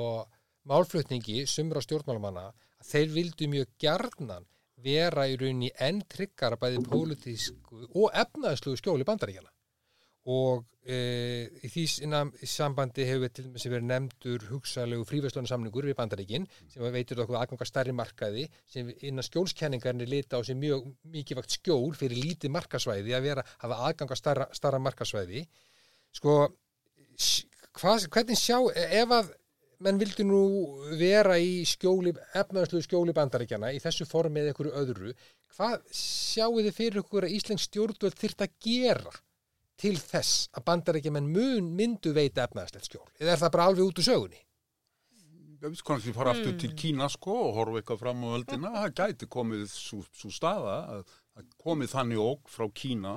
málflutningi sumra stjórnmálamanna að þeir vildu mjög gjarnan vera í rauninni enn tryggara bæði pólitísku og efnaðslugu skjóli bandaríkjana og e, í því sinna- í sambandi hefur til dæmis verið nefndur hugsalegu fríverslunarsamningur við bandaríkin sem veitur okkur aðganga stærri markaði sem innan skjólskenningarnir lita á sig mjög mikilvægt skjól fyrir lítið markasvæði að vera hafa aðganga starra, starra markasvæði sko hvað, hvernig sjá ef að menn vildi nú vera í skjóli, efnaðslu skjóli bandaríkjana í þessu formi eða einhverju öðru hvað sjáu þið fyrir ykkur að Íslensk stjórnvöld þyrft að gera til þess að bandaríkjaman mun myndu veita efnaðslegt skjól eða er það bara alveg út úr sögunni? Ég veist kannski fara aftur til Kína sko og horfa eitthvað fram á öldina, það gæti komið svo staða að að komið þannig óg frá Kína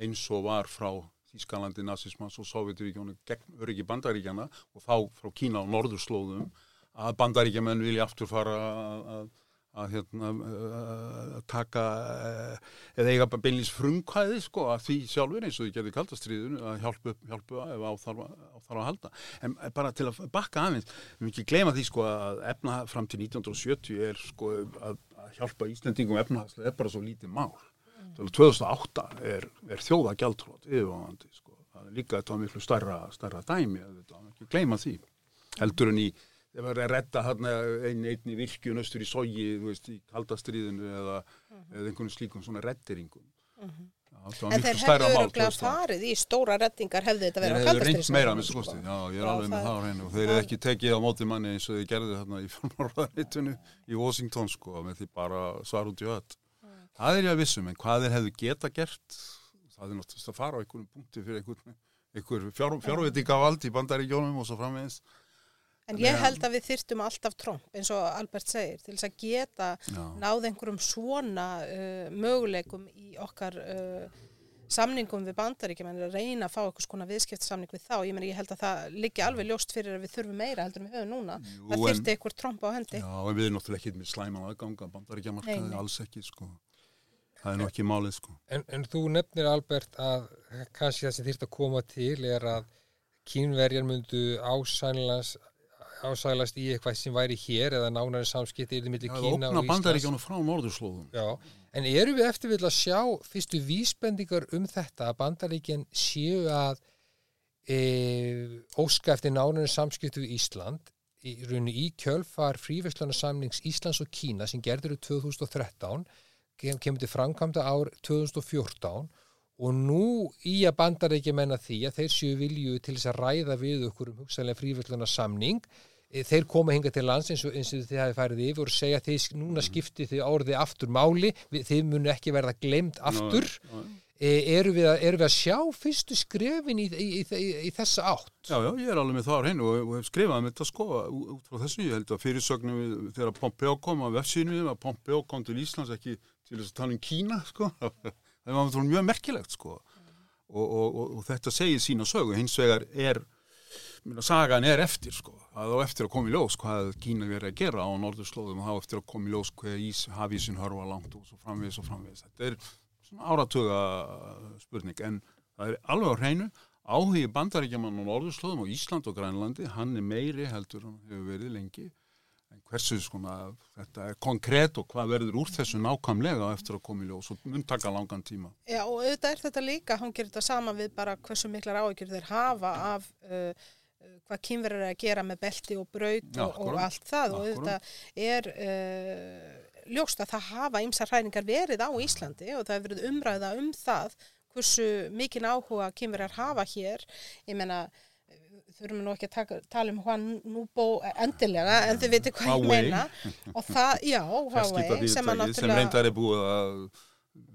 eins og var frá Þískalandi, Nazismans og Sovjeturíkjónu gegn öryggi bandaríkjana og þá frá Kína á norðurslóðum að bandaríkjamenn vilja aftur fara að, að, að, hérna, að taka eh, eða eiga bara beinlýs frumkvæði sko að því sjálfur eins og þið gerði kaldastriðinu að hjálpu, hjálpu ef á þarf, á þarf að halda. En bara til að bakka aðeins við erum ekki gleyma því sko að efna fram til 1970 er sko að, að hjálpa Íslendingum efnahagslega er bara svo lítið mál. Mm. 2008 er, er þjóða gjaldtrótt yfirvonandi sko líka þetta var miklu stærra, stærra dæmi að þetta ekki gleyma því. Heldur en í ef það er að redda hérna einn einn í virkjun östur í sogi, þú veist, í kaldastriðinu eða, eða einhvern slíkum svona redderingum. Já, það var En þeir hefðu öruglega 2008. farið í stóra reddingar hefði þetta Þeir verið á hefðu reynt kaldastríðsárunum, meira með sko. já, ég er Já, alveg með það- á hreinu og þeir eru ekki tekið á móti manni eins og þeir gerðu þarna í fjármáraðarreitinu í Washington sko, með því bara svar út í öll. Það er ég að vissum, en hvað þeir hefðu geta gert, það er náttúrulega að fara á einhvern punkti fyrir einhver fjár, fjárveitingavald í bandaríkjónum og svo framvegis. En ég held að við þyrftum alltaf tromp, eins og Albert segir, til þess að geta Já. náð einhverjum svona uh, möguleikum í okkar uh, samningum við bandaríkjum en að reyna að fá eitthvað skona viðskiptsamning við þá. Ég meni, ég held að það liggi alveg ljóst fyrir að við þurfum meira heldur en við höfum núna. Jú, það þyrfti eitthvað tromp á hendi. Já, en við erum náttúrulega ekki með slæman aðganga, bandaríkjamarkaði, alls ekki, sko. Það er nú ekki málið, sko. En, en þú nefnir Albert að kannski það sem þýrt að koma til er að kínverjar myndu ásælast, ásælast í eitthvað sem væri hér eða nánari samskipti yfir milli Það Kína og Íslands. en eru við eftir vil að sjá fyrstu vísbendingar um þetta að bandaríkinn séu að e, óska eftir nánari samskipti við Ísland í í kjölfar fríverslunarsamnings Íslands og Kína sem gerður í 2013 kem, kemur til framkvæmda ár 2014 og nú í að bandaríkja menna því að þeir séu vilju til þess að ræða við okkur um hugsanlega fríverslunarsamning Eh, þeir koma hinga til lands eins og, eins og þið hafi farið yfir og segja að þið, núna skipti þið orðið aftur máli, við, þið munu ekki verða glemt aftur Já, já. e, eru, við að, eru við að sjá fyrstu skrefin í, í, í, í, þessa átt? Já, já, ég er alveg með það á hreinu og, hef skrifað með þetta sko út frá þessu, ég held að fyrirsögnum þegar Pompeo kom á vefsínu að Pompeo kom til Íslands ekki til þess að tala um Kína sko, það var mjög merkilegt sko. Og, og, og, og þetta segir sína sögu, hins vegar er minna, sagan er eftir sko. Það á eftir að koma í ljós hvað Kína verið að gera á norðurslóðum. Og það á eftir að koma í ljós hvað ís, hafísin hörfa langt og svo framvegis og framvegis. Þetta er svona áratuga spurning. En það er alveg á hreinu áhugi bandaríkjaman á norðurslóðum og Ísland og Grænlandi, hann er meiri heldur hann hefur verið lengi en hversu svona, þetta er konkrétt og hvað verður úr þessu nákvæmlega eftir að koma í ljós og mun taka langan tíma. Já, og auðvitað er þetta líka, hann gerir þetta sama við bara hversu miklar áhyggjur þeir hafa af uh, uh, hvað kynverður er að gera með belti og braut Já, og, og allt það. Og Akkúrat. auðvitað er uh, ljóst að það hafa ymsar hræningar verið á Íslandi og það hefur verið umræða um það hversu mikinn áhuga kynverjar hafa hér, ég menna þurfum nú ekki að taka, tala um Juan Nubo endilega, en þið veitir hvað ég Huawei. meina. Og það, já, Huawei sem að fjarskiptafyrirtæki sem náttúrulega reyndar er búið að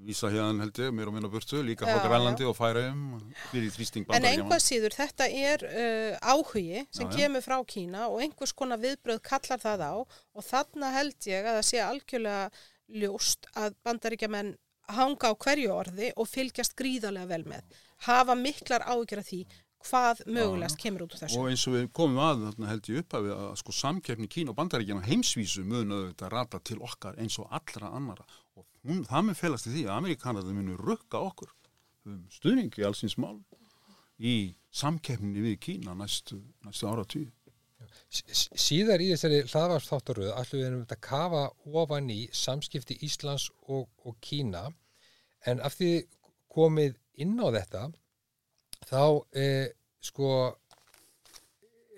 vísa hérna held ég, mér og minna burtu, líka frá Grænlandi og Færaum En bandaríkjaman einhvað síður, þetta er uh, áhugi sem Já, kemur frá Kína og einhvers konar viðbröð kallar það á. Og þarna held ég að það sé algjörlega ljóst að bandaríkjamenn hanga á hverju orði og fylgjast gríðarlega vel með. Hafa miklar áhyggjur af því hvað mögulegast kemur út úr þessu. og eins og við komum að þarna held ég upp að, við, að sko samkeppni Kína og bandaríkjana heimsvísu munu þetta rata til okkar eins og allra annara og hún, það mun felast í því að Amerikanarði munu rukka okkur um stuðningi allsins mál í samkeppni við Kína næstu, næstu ára tíu Síðar í þessari hlaðvarsþáttaröð ætlum við erum að kafa ofan í samskipti Íslands og, og Kína. En af því komið inn á þetta þá eh, sko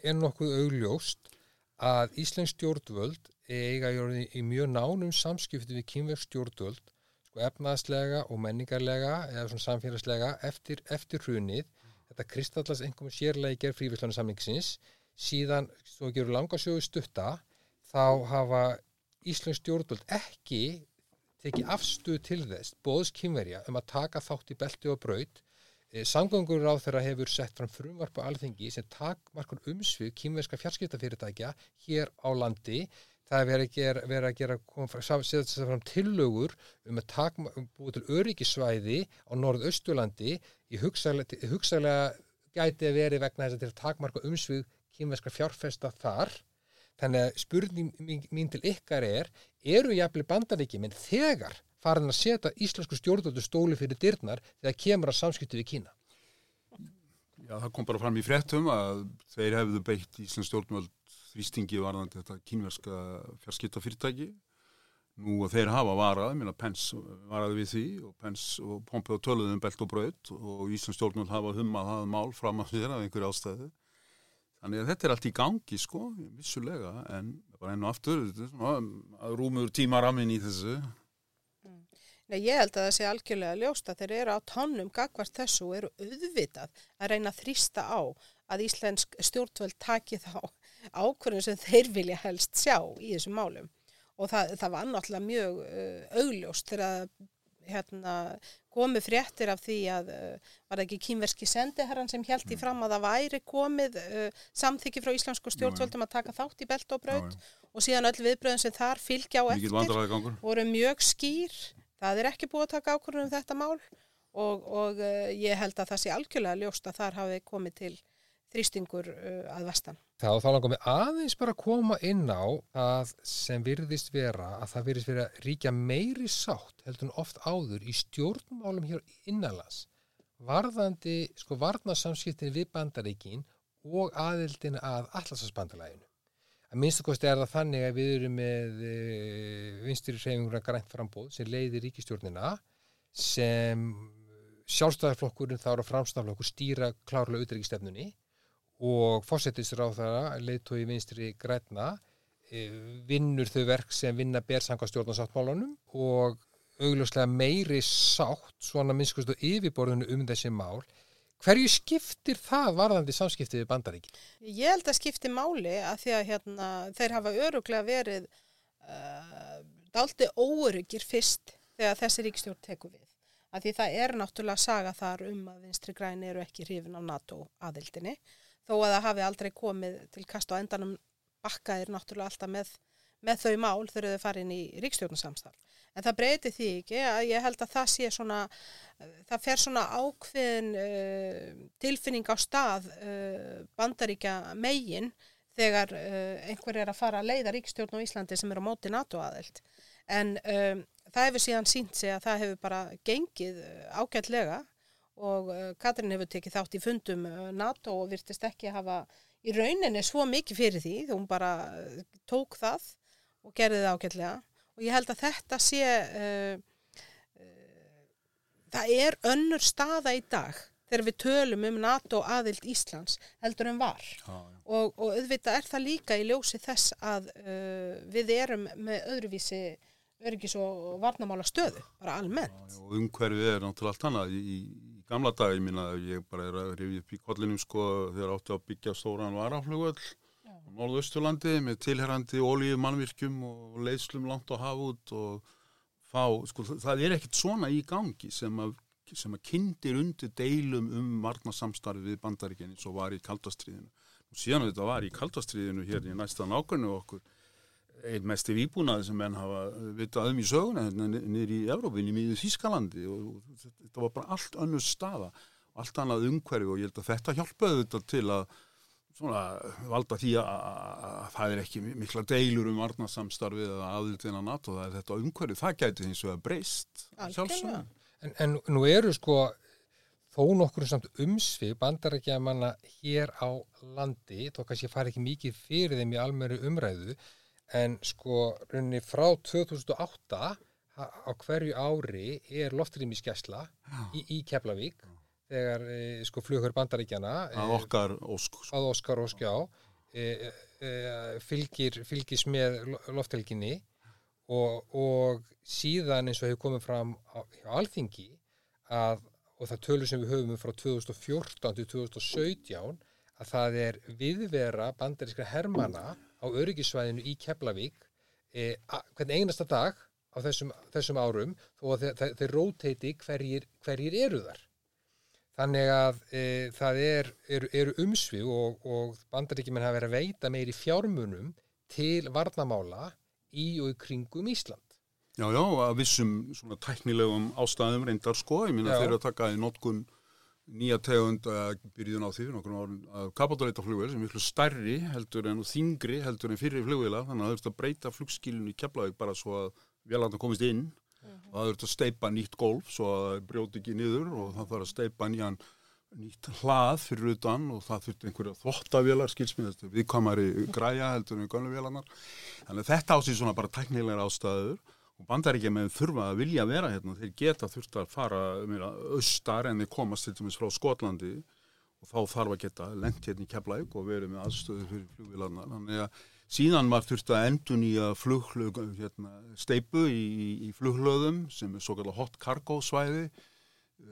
er nokkuð augljóst að Íslensk stjórnvöld eiga í, í mjög nánum samskipti við kínverk stjórnvöld sko efnaðslega og menningarlega eða svona samfélagslega eftir, eftir hrunið. Þetta kristallast einhverjum sérlega í gerð frífislánu samlingsins síðan, svo gerur langasjóðu stutta þá hafa Íslensk stjórnvöld ekki tekið afstuð til þess bóðs kynverja um að taka þátt í belti og braut Samgöngur á þeirra hefur sett fram frumvarp á alþingi sem takmarkur umsvið kýmverska fjarskiptafyrirtækja hér á landi. Það er verið að gera, verið að gera koma fram, setja setja tillögur um að takma, um búið til öryggisvæði á norðausturlandi í hugsalega, hugsalega gæti að verið vegna þess að til að takmarka umsvið kýmverska fjárfesta þar. Þannig að spurning mín, til ykkar er, eru jafnvel bandaríki, menn þegar farin að setja íslensku stjórnvöldu stóli fyrir dyrnar þegar kemur að samskipti við Kína? Já, það kom bara fram í fréttum að þeir hefðu beitt Íslands stjórnvöld þrýstingi varðandi þetta kínverska fjarskiptafyrirtæki. Nú og þeir hafa varað, ég meina Pence varaði við því og Pence og Pompeo töluðu um belt og braut og Íslands stjórnvöld hafa hummað það mál fram að sér af einhverju ástæðu. Þannig að þetta er allt í gangi sko, vissulega, en bara enn og aftur, þetta er svona að rúmur tímaramin í þessu. Nei, ég held að það sé algjörlega ljóst að þeir eru á tannum gagvart þessu og eru auðvitað að reyna að þrýsta á að Íslensk stjórnvöld taki þá ákvörðum sem þeir vilja helst sjá í þessum málum. Og það, það var náttúrulega mjög uh, augljóst þegar hérna, komið fréttir af því að uh, var ekki kýmverski sendiherran sem held í fram að það væri komið uh, samþykki frá íslensku stjórnvöldum að taka þátt í belt og braut og síðan öll viðbröðin sem þar fylgja á eftir voru mjög skýr. Það er ekki búið að taka ákvörðun um þetta mál og, og uh, ég held að það sé algjörlega ljóst að þar hafi komið til þrýstingur uh, að vestan. Þá, þá langar mig aðeins bara að koma inn á það sem virðist vera að það virðist vera að ríkja meiri sátt heldur en oft áður í stjórnmálum hér innanlands varðandi sko varnasamskiptin við bandaríkin og aðildin að allarsasbandalæginu. Að minnstu kosti er það þannig að við erum með e, vinstri hreyfingur að grænt frambóð sem leiðir ríkistjórnina sem sjálfstæðarflokkurinn þá eru framstaflokkur stýra klárlega utryggistefnunni og fórsetisráðara leiðtói vinstri græna e, vinnur þau verk sem vinna bersanga stjórnarsáttmálunum og augljóslega meiri sátt svona minnskustu yfirborðinu um þessi mál hverju skiptir það varðandi samskiptið við bandaríkin? Ég held að skipti máli að því að hérna, þeir hafa öruglega verið uh, daldi óöryggir fyrst þegar þessi ríkstjórn tekur við. að því það er náttúrulega saga þar um að vinstri græni eru ekki hrifin á NATO aðildinni þó að það hafi aldrei komið til kast á endanum bakkaðir náttúrulega alltaf með, með þau mál þegar þau farin í ríkstjórnarsamstarf. En það breyti því ekki að ég held að það sé svona, það fer svona ákveðin uh, tilfinning á stað uh, bandaríkja megin þegar uh, einhver er að fara að leiða ríkstjórn á Íslandi sem er á móti NATO aðild. En um, það hefur síðan sínt sig að það hefur bara gengið ágætlega og Katrin hefur tekið þátt í fundum NATO og virtist ekki að hafa í rauninni svo mikið fyrir því þú bara tók það og gerði það ágætlega. Og ég held að þetta sé uh, uh, það er önnur staða í dag þegar við tölum um NATO aðild Íslands heldur en var. Já. og, og auðvitað er það líka í ljósi þess að uh, við erum með öðruvísi öryggis og varnamála stöðu, bara almennt. Og umhverfið er náttúrulega allt annað. Í, í gamla dag, ég minna ég bara er að rifja upp í kollinum sko þegar áttu að byggja stóran varaflugöld norðausturlandi með tilherrandi ólíu mannvirkjum og leiðslum langt á hafút og fá, sko það er ekkert svona í gangi sem að sem að kindir undir deilum um varnasamstarfi við bandaríkjani svo var í kaldastriðinu og síðan þetta var í kaldastriðinu hér í næsta nákvæmnu okkur einn mest í výbúnaði sem menn hafa vitað um í söguna niður í Evrópinni, í Þískalandi og þetta var bara allt önnur staða allt annað umhverfi og ég held að þetta hjálpaði þetta til að svona valda því að, að það er ekki mikla deilur um varnasamstarfið eða aðildina NATO, það er þetta umhverfi, það gæti eins og að breyst Algjörlega. En, en nú eru sko þó nokkur samt umsvið bandarækja manna hér á landi, þó kannski fari ekki mikið fyrir þeim í almöru umræðu, en sko runni frá 2008 ha- á hverju ári er loftrýmiskesla í, í Keflavík þegar e, sko flugur bandaríkjana að okkar ósk sko. að Óskar Óskjá e, e, fylgir, fylgis með lo- lofthelginni og, og síðan eins og hefur komið fram á, á alþingi að, og það tölur sem við höfum um frá 2014 til 2017 að það er viðvera bandarískra hermana á öryggisvæðinu í Keflavík e, hvern einasta dag á þessum, þessum árum að þeir, þeir, þeir róteiti hverjir, hverjir eru þar. Þannig að e, það er, eru, eru umsvið og, og bandaríkjumenn hafa verið að veita meiri fjármunum til varnamála í og í kringum Ísland. Já, já, að vissum svona tæknilegum ástæðum reyndar sko, ég minna Já. þeir eru að taka í notkun nýja tegund að byrjun á því nokkur árum að kapatoleita flugvél sem er miklu stærri heldur en þingri heldur en fyrir flugvéla þannig að það þurft að breyta flugskilinu í Keflavík bara svo að vélarna komist inn og það þurft að steipa nýtt golf svo að það brjóti ekki niður og það þarf að steipa nýjan nýtt hlað fyrir utan og það þurft einhverja þvottavélar skilsmið viðkamari græja heldur en gönnum vélarnar þannig að þetta á sig svona bara tæknilegar ástæður og bandaríkja með þurfa að vilja vera hérna, þeir geta þurft að fara meira, austar en þeir komast til dæmis frá Skotlandi og þá þarf að geta lent hérna í Keflæk og verið með aðstöðu fyrir flugvilarnar. Þannig að síðan var þurft að endun í að fluglög, hérna, steipu í, í fluglöðum sem er svo kallar hot cargo svæði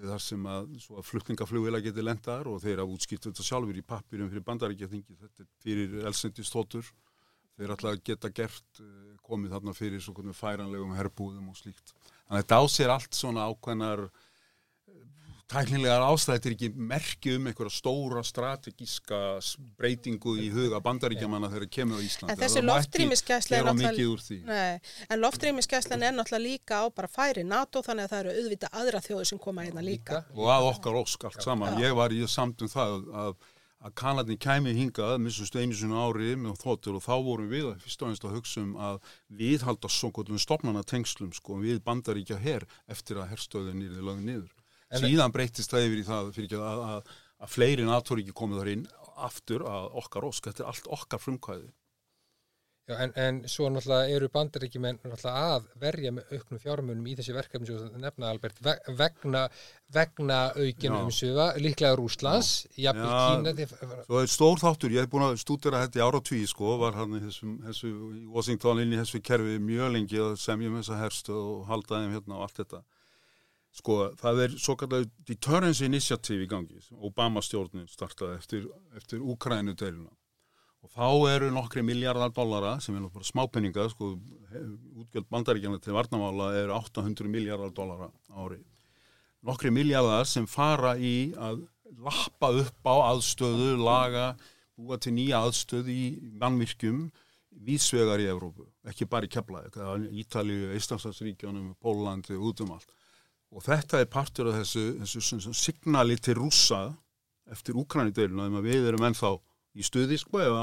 þar sem að, að flutningaflugvila geti lentar og þeir hafa útskipt þetta sjálfur í pappirum fyrir bandaríkja þingi, þetta er fyrir elsendistótur þeir að geta gert eh, komið þarna fyrir svo hvernig færanlegum herbúðum og slíkt. Þannig að þetta á sér allt svona ákveðnar tæknilegar ástæði þetta er ekki merki um einhverja stóra strategíska breytingu í huga bandaríkjamanna þegar þeir kemur á Íslandi. En þessi Það loftrýmisgæsla er náttúrulega- mikið úr því. Nei, en loftrýmisgæslan er náttúrulega líka á bara færi NATO þannig að það eru auðvitað aðra þjóður sem koma hérna líka. og að okkar ósk allt saman. Ég var í samt um það að, að Kanadin kæmi hingað, missustu einu sinni á ári með þóttur og þá vorum við að fyrst og einst að hugsa um að við halda svo gotum stopnana tengslum sko, við bandaríkja her eftir að herstöðin nýrði lögð niður. En- Síðan breytist það yfir í það fyrir ekki að, að, að fleiri náttúríki komið þar inn aftur að okkar ósk, þetta er allt okkar frumkvæði. Já, en, en svo náttúrulega eru bandaríkjumenn náttúrulega að verja með auknum fjármunum í þessi verkefni sem þú nefna Albert ve vegna, vegna aukin Já. umsviða, líklega Rúslands, jafnvel. Kína til, Svo er stór þáttur, ég hef búin að stúdera þetta í ára tví, sko, var hann í þessum, þessu, í Washington inn í þessu kerfi mjög lengi að semja um þessa herstu og halda þeim hérna og allt þetta. Sko, það er svo kallar Deterrence Initiative í gangi, sem Obama stjórnin startaði eftir, eftir Úkrænu deiluna. Og þá eru nokkri miljardar dollara, sem er bara smápenninga, sko, útgjöld bandaríkjana til varnamála eru 800 miljardar dollara ári. nokkri miljardar sem fara í að lappa upp á aðstöðu, laga, búa til nýja aðstöðu í mannvirkjum vísvegar í Evrópu, ekki bara í Keflavík, Ítalíu, Íslandslandsríkjónum, Pólandi, út um allt. Og þetta er partur af þessu, þessu, þessu signali til rúsa eftir Úkrænideiluna þegar við erum ennþá í stuði sko ef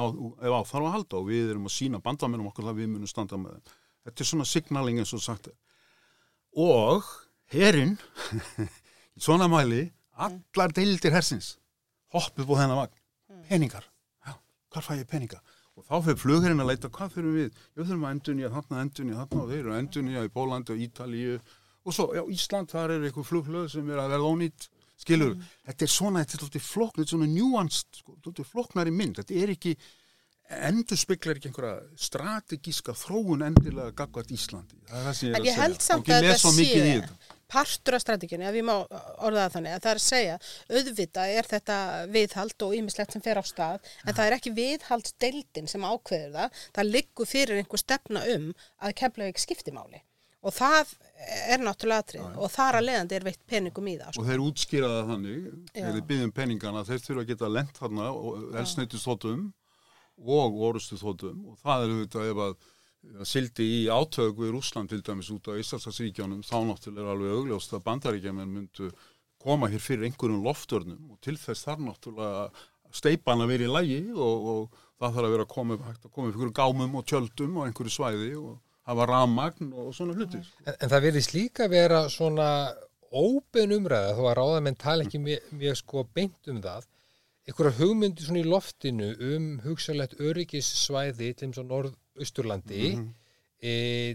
ef á þarf að halda og við erum að sína bandamennum okkur það við munum standa með þeim. Þetta er svona signaling eins og sagt. Og herinn í svona mæli allar deildir hersins hoppið búið þennan vagn. Peningar. Já, hvað fæ ég peninga? Og þá fyrir flugherinn að leita hvað fyrir við? Við þurfum að endunja þarna, endunja þarna og þeir eru endunja í Bólandi og Ítalíu og svo, já, Ísland, þar er eitthvað flugflöð sem er að verða ónýtt skilur, mm. þetta er svona, þetta er svolítið flokk, þetta er svona njúanst, sko, svolítið flokknari mynd, þetta er ekki, endur speklar ekki einhverja strategíska þróun endilega gagvat Íslandi. Það er það sem ég er En ég að held segja. samt Og ekki að þetta sé partur af strateginu, ef ég má orða það þannig, að það er að segja, auðvitað er þetta viðhald og ýmislegt sem fer á stað, en það er ekki viðhaldsdeildin sem ákveður það, það liggur fyrir einhver stefna um að Keflavík skiptimáli. Og það er náttúrulega atrið og þar að leiðandi er veitt peningum í það. Sko. Og þeir útskýra það þannig, þegar þeir byggjum peningana, þeir þurfa að geta lent þarna elsneitisþóttum og orustuþóttum og það er auðvitað ef að sildi í átög við Rúsland til dæmis út á Íslandsríkjónum þá náttúrulega er alveg augljóst að bandaríkjaman myndu koma hér fyrir einhverjum loftörnum og til þess þar náttúrulega steipan að vera í lægi og, og það þarf að vera að koma, koma einhverju gámum og tjöldum og einhverju svæði og hafa rammagn og svona hlutir. En, en það verðist líka vera svona óbein umræða þó að ráðamenn tala ekki mjög, mjög sko beint um það. Einhverja hugmyndi svona í loftinu um hugsalegt öryggissvæði til eins og norðausturlandi e,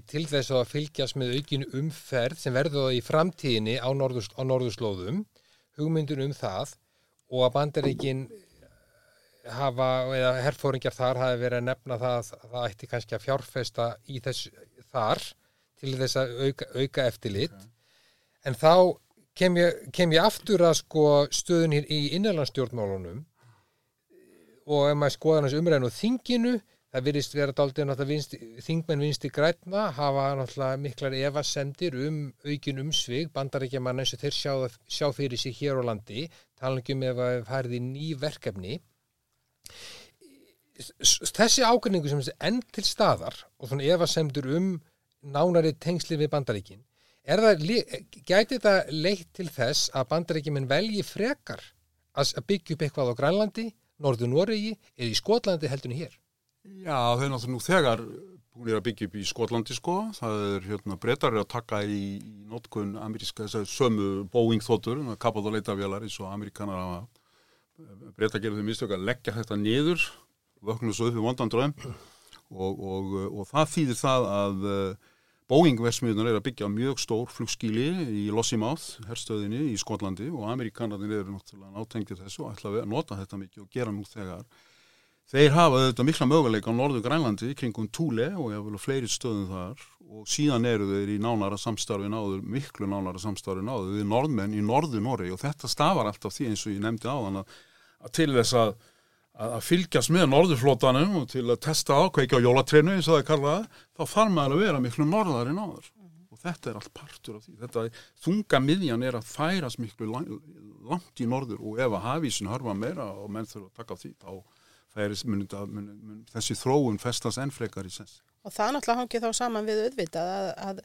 til þess að fylgjast með aukinu umferð sem verður það í framtíðinni á, norður, á norðurslóðum. Hugmyndin um það og að bandaríkin hafa, eða herfóringjar þar hafi verið að nefna það að það ætti kannski að fjárfesta í þess þar til þess að auka, auka eftirlit. En þá kem ég, kem ég aftur að sko stöðun hér í innanlandsstjórnmálunum. Og ef maður skoðar hans umræðin og þinginu það virðist vera daldið náttúrulega vinst, þingmenn vinsti grætna hafa náttúrulega miklar efasemdir um aukin umsvig bandaríkjaman eins og þeir sjá, sjá fyrir sig hér á landi. Talangjum ef að færði ný verkefni þessi ákveðningu sem er enn til staðar og svona efasemdur um nánari tengsli við bandaríkin er það, gæti þetta leitt til þess að bandaríkjumin velji frekar að að byggja upp eitthvað á Grænlandi, Norður Noregi eða í Skotlandi heldunni hér? Já, þau er náttúrulega nú þegar búin að byggja upp í Skotlandi sko, það er hérna breytar að taka í, í notkun ameríska þessar sömu Boeing þóttur, kapað og leitavélar eins og amerikanar hafa breytar gerðu þau mistök að leggja þetta niður vöknu svo upp í vondan dröm og, og, og það þýðir það að uh, Boeing versmiðunar er að byggja mjög stór flugskíli í Lossiemouth, herstöðinni í Skotlandi. Og amerikanarnir eru náttúrulega nátengið þessu og ætla að nota þetta mikið og gera nú þegar Þeir hafa þetta mikla möguleika á norðu Grænlandi kringum Túle og ég vil fleiri stöðum þar. Og síðan eru þeir í nánara samstarfi náður, miklu nánara samstarfi náður við norðmenn í norðu Norri og þetta stafar alltaf því eins og ég nefndi á þann að, til þess að, að, fylgjast með norðurflótanum og til að testa ákveikja á jólatreinu eins og það er kallað, þá þarf maður að vera miklu norðar en áður og þetta er allt partur af því. Þetta þunga miðjan er að færast miklu lang- langt í norður. Og ef að hafísin hörfa meira og menn þurfa að taka á því, þá er, mun, mun, mun, þessi þróun festast enn frekar í sens. Og það náttúrulega hangið þá saman við auðvitað að, að,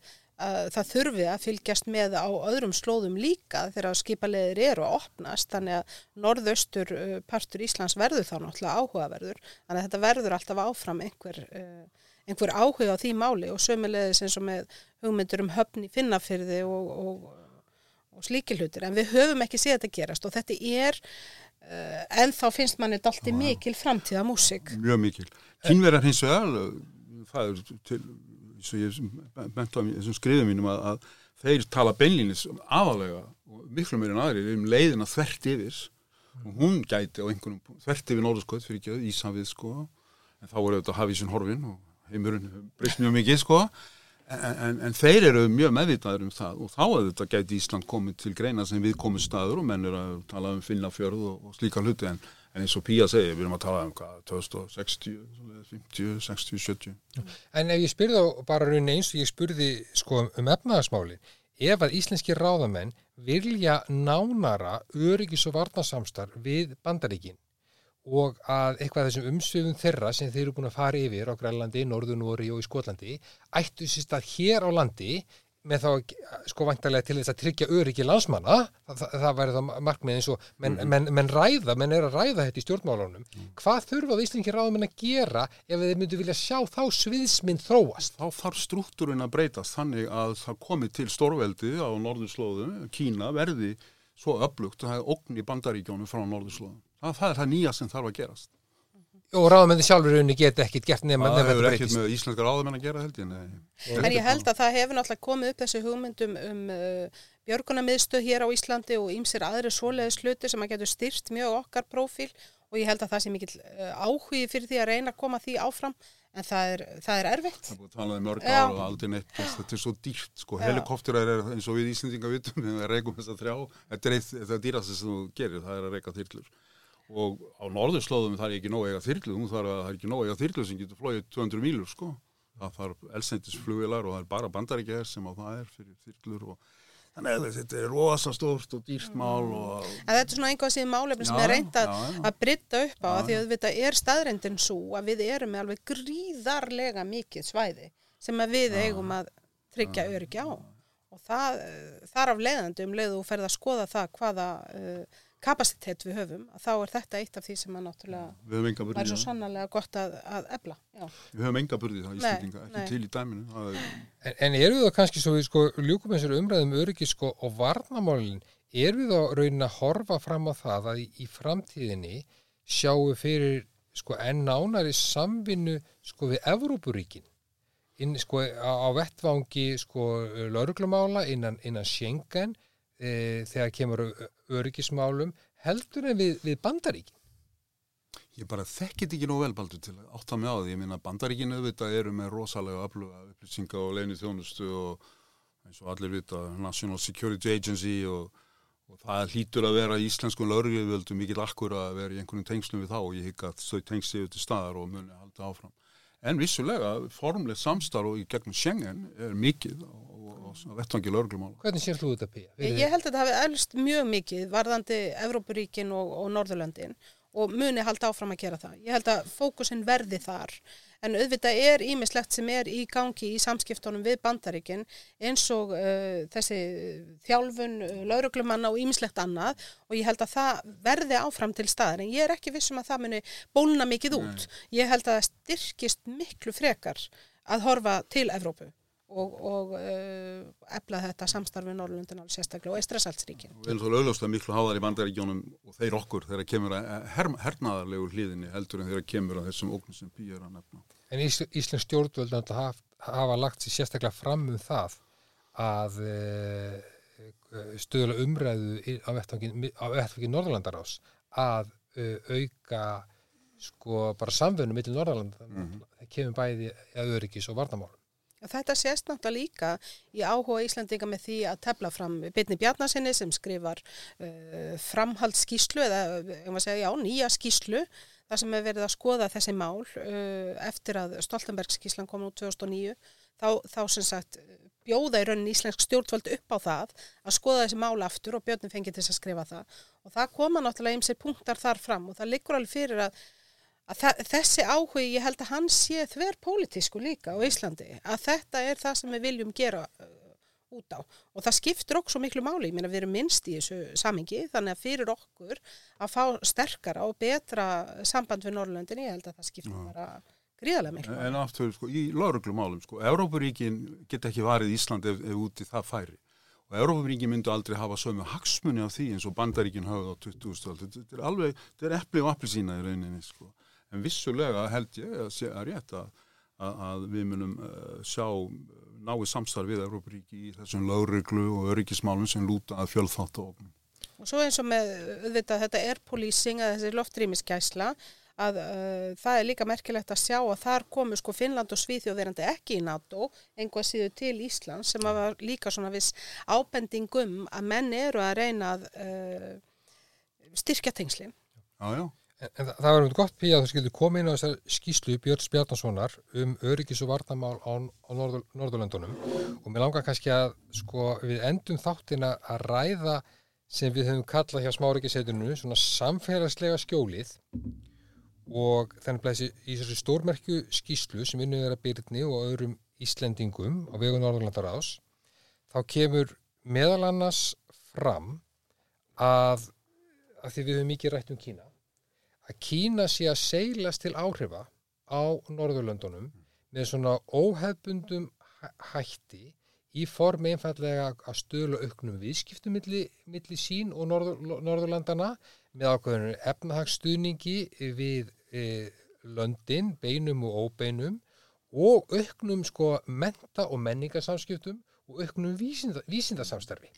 að það þurfi að fylgjast með á öðrum slóðum líka þegar skipaleðir eru að opnast. Þannig að norðaustur uh, partur Íslands verður þá náttúrulega áhugaverður. Þannig að þetta verður alltaf áfram einhver, uh, einhver áhuga á því máli og sömulegðis eins og með hugmyndur um höfn í finnafyrði og, og, og slíkilhutur en við höfum ekki séð þetta gerast og þetta er en þá finnst manni þetta alltaf mikil framtíða músik Mjög mikil. Kínverjar hins vegar, það er til, og ég bent á þessum skriðum mínum að, að þeir tala beinlínis aðalega og miklu meira en aðrir um leiðina þvert yfir. Og hún gæti á einhvernum þvert yfir norðurskoð fyrir ekki Ísafið sko. En þá voru þetta hafísin horfin og heimurinn breyst mjög mikið sko en, en, en þeir eru mjög meðvitaður um það og þá að þetta gæti Ísland komið til greina sem við komum staður og menn eru að tala um Finnafjörð og, og slíka hluti. En, en eins og Pía segir, við erum að tala um hvað 2060, 50, 60, 70 En ef ég spyrði þá bara raunin eins og ég spurði sko um efnaðasmáli ef að íslenski ráðamenn vilja nánara öryggis og varnasamstar við bandaríkin og að eitthvað af þessum umsöfum þeirra sem þeir eru búin að fara yfir á Grænlandi, Norðunóri og í Skotlandi ættu sérst að hér á landi með þá sko vantarlega til þess að tryggja öryggi landsmanna, það, það, það væri þá markmið eins og menn, menn, menn ræða, menn er að ræða þetta í stjórnmálunum. Hvað þurfa Íslingi ráðum en að gera ef þeir myndu vilja sjá þá sviðsmynd þróast? Þá þarf struktúrin að breytast þannig að það komi til stórveldi á norðurslóðum, Kína verði svo öflugt að það er ógn í bandaríkjónu frá norðurslóðum. Það, það er það nýja sem þarf að gerast. Og ráðamenni sjálfur unni geta ekkit gert nema Það nema hefur þetta ekkert breytist. með íslenskar áðumenn að gera held ég. Nei. En ég held að það hefur náttúrulega komið upp þessi hugmyndum um uh, björgunamiðstöð hér á Íslandi og ýmsir aðri svoleiðis hluti sem að getur styrt mjög okkar prófíl og ég held að það sé mikill uh, áhugi fyrir því að reyna að koma því áfram en það er, það er erfitt. Það er búið að tala um mörg Já. ár og aldrei neitt. Þetta er svo dýrt. Sko, Já. helikopterar er eins og við Íslendinga vitum, við reygum þess að þrjá. Þetta er, eitt, þetta er dýrast sem þú gerir, það er að reyka þyrlur. Og á norðurslóðum það er ekki nóg að eiga þyrlu, hún þarf að það er ekki nóg að eiga þyrlu sem getur flóið 200 mílur, sko. Það þarf elsendisflugilar og það er bara bandaríkja sem á það er fyrir þyrlur og þannig að þetta er rosa stórt og dýrt mál og En þetta er svona einhvað síðan málefni sem Já, er reynd að, já, já. að brytta upp á Já, því að þetta er staðrendin svo að við erum með alveg gríðarlega mikið svæði sem við eigum að tryggja öryggi á. Og það, eh, þar af leiðandi um leiðu og ferð að skoða það hvaða uh, kapasitet við höfum að þá er þetta eitt af því sem að náttúrulega burði svo það. sannarlega gott að, að ebla. Já. Við höfum enga burði það, Íslendinga, ekki nei. til í dæminu. Það er, En, en eru við þá kannski svo við sko ljúkum þessari umræðum öryggis sko og varnamálin, eru við þá raunin að horfa fram á það að í, í framtíðinni sjáu fyrir sko enn nánari samvinnu sko við Evrópuríkin inn sko á, á vettvangi sko lauruglumála innan, innan Schengen e, þegar kemur öryggismálum heldur en við, við bandaríkin. Ég bara þekkit ekki nóg vel baldur til að átta mig á því. Ég minna bandaríkinu auðvitað eru með rosalega afluga upplýsinga og leini þjónustu og eins og allir vita National Security Agency og, og það hlýtur að vera íslenskun laurugjöföldu mikil akkur að vera í einhvern tengslum við þá og ég hygg að þau tengst séu til staðar og muni að halda áfram. En vissulega, formlega samstarf og í gegnum Schengen er mikið og, og vettvangi lauruglumála. Hvernig sér þú þetta, Pía? Ég, ég held að þetta hafi elst mjög mikið varðandi Evrópuríkin og, og Norðurlöndin og muni halda áfram að gera það. Ég held að fókusin verði þar en auðvitað er ímislegt sem er í gangi í samskiptunum við bandaríkin eins og uh, þessi þjálfun, uh, lauruglumanna og ímislegt annað og ég held að það verði áfram til staðar en ég er ekki vissum að það muni bólna mikið út. Ég held að það styrkist miklu frekar að horfa til Evrópu og, og uh, efla þetta samstarfi Norrlundin alveg sérstaklega og Eistrasaltsríkin. Við erum svo löglauslega miklu háðar í bandaríkjónum og þeir okkur þegar kemur að her, hernaðarlegu hlýðinni heldur en þegar kemur að þessum ógnum sem er að nefna. En Ísl Íslensk stjórnvöld náttúrulega haf, hafa lagt sér sérstaklega fram um það að uh, stöðulega umræðu á vettfangi Norðurlandarás að uh, auka sko bara samfunnu millir Norðurlanda það kemur bæði að öryggis og varnamál. Þetta sést náttúrulega líka í áhuga Íslandinga með því að tefla fram Bitni Bjarnasinni sem skrifar uh, framhaldsskíslu eða maður segja já, nýja skíslu þar sem er verið að skoða þessi mál uh, eftir að Stoltenberg skíslan kom nú 2009 þá, þá sem sagt bjóða í raunin íslensk stjórnvöld upp á það að skoða þessi mál aftur og Björnum fengi til að skrifa það. Og það koma náttúrulega ymsir punktar þar fram og það liggur alveg fyrir að að þessi áhugi, ég held að hann sé þver pólitísku líka á Íslandi að þetta er það sem við viljum gera uh, út á og það skiptir okkur svo miklu máli, ég meina við erum minnst í þessu samingi, þannig að fyrir okkur að fá sterkara og betra samband við Norrlöndin, ég held að það skiptir bara gríðarlega miklu máli. En aftur, sko, í lauruglumálum, sko, Evrópuríkin geta ekki varið Ísland ef, ef úti það færi. Og Evrópuríkin myndu aldrei hafa sömu hagsmunni af því eins og bandaríkin hafði á 20. öld. Þetta er alveg, þetta er epli og appelsína í rauninni, sko. En vissulega held ég að sé að rétt að, að, við munum uh, sjá uh, náið samstarf við Evrópuríki í þessum lauruglu og öryggismálum sem lúta að fjölþátt og Og svo eins og með, auðvitað, þetta er policing að þessi loftrýmisgæsla að uh, það er líka merkilegt að sjá að þar komu sko Finnland og Svíþjóð verandi ekki í NATO, einhvað síðu til Íslands sem var líka svona viss ábendingum að menn eru að reyna að uh, styrkja tengslin. Já, já. En, það, það var um gott pí að þú skildi koma inn á þessar skýslu Björn Spjarnasonar um öryggis og varnamál á, á Norður, Norðurlöndunum. Og mér langar kannski að sko, við endum þáttina að ræða sem við höfum kallað hjá smárikiðseituninu svona samfélagslega skjólið og þannig að í þessu stórmerkju skýslu sem vinnur þeirra Byrni og öðrum Íslendingum á vegu Norðurlandaráðs. Þá kemur meðal annars fram að, að því við höfum mikið rætt um Kína að Kína sé að seilast til áhrifa á Norðurlöndunum með svona óhefbundum hæ- hætti í formi einfallega að stöðla auknum viðskiptum milli, milli sín og Norður, Norðurlandana með ákveðinu efnahagsstuðningi við e, löndin, beinum og óbeinum og auknum sko menta og menningarsamskiptum og auknum vísinda, vísindasamstarfi.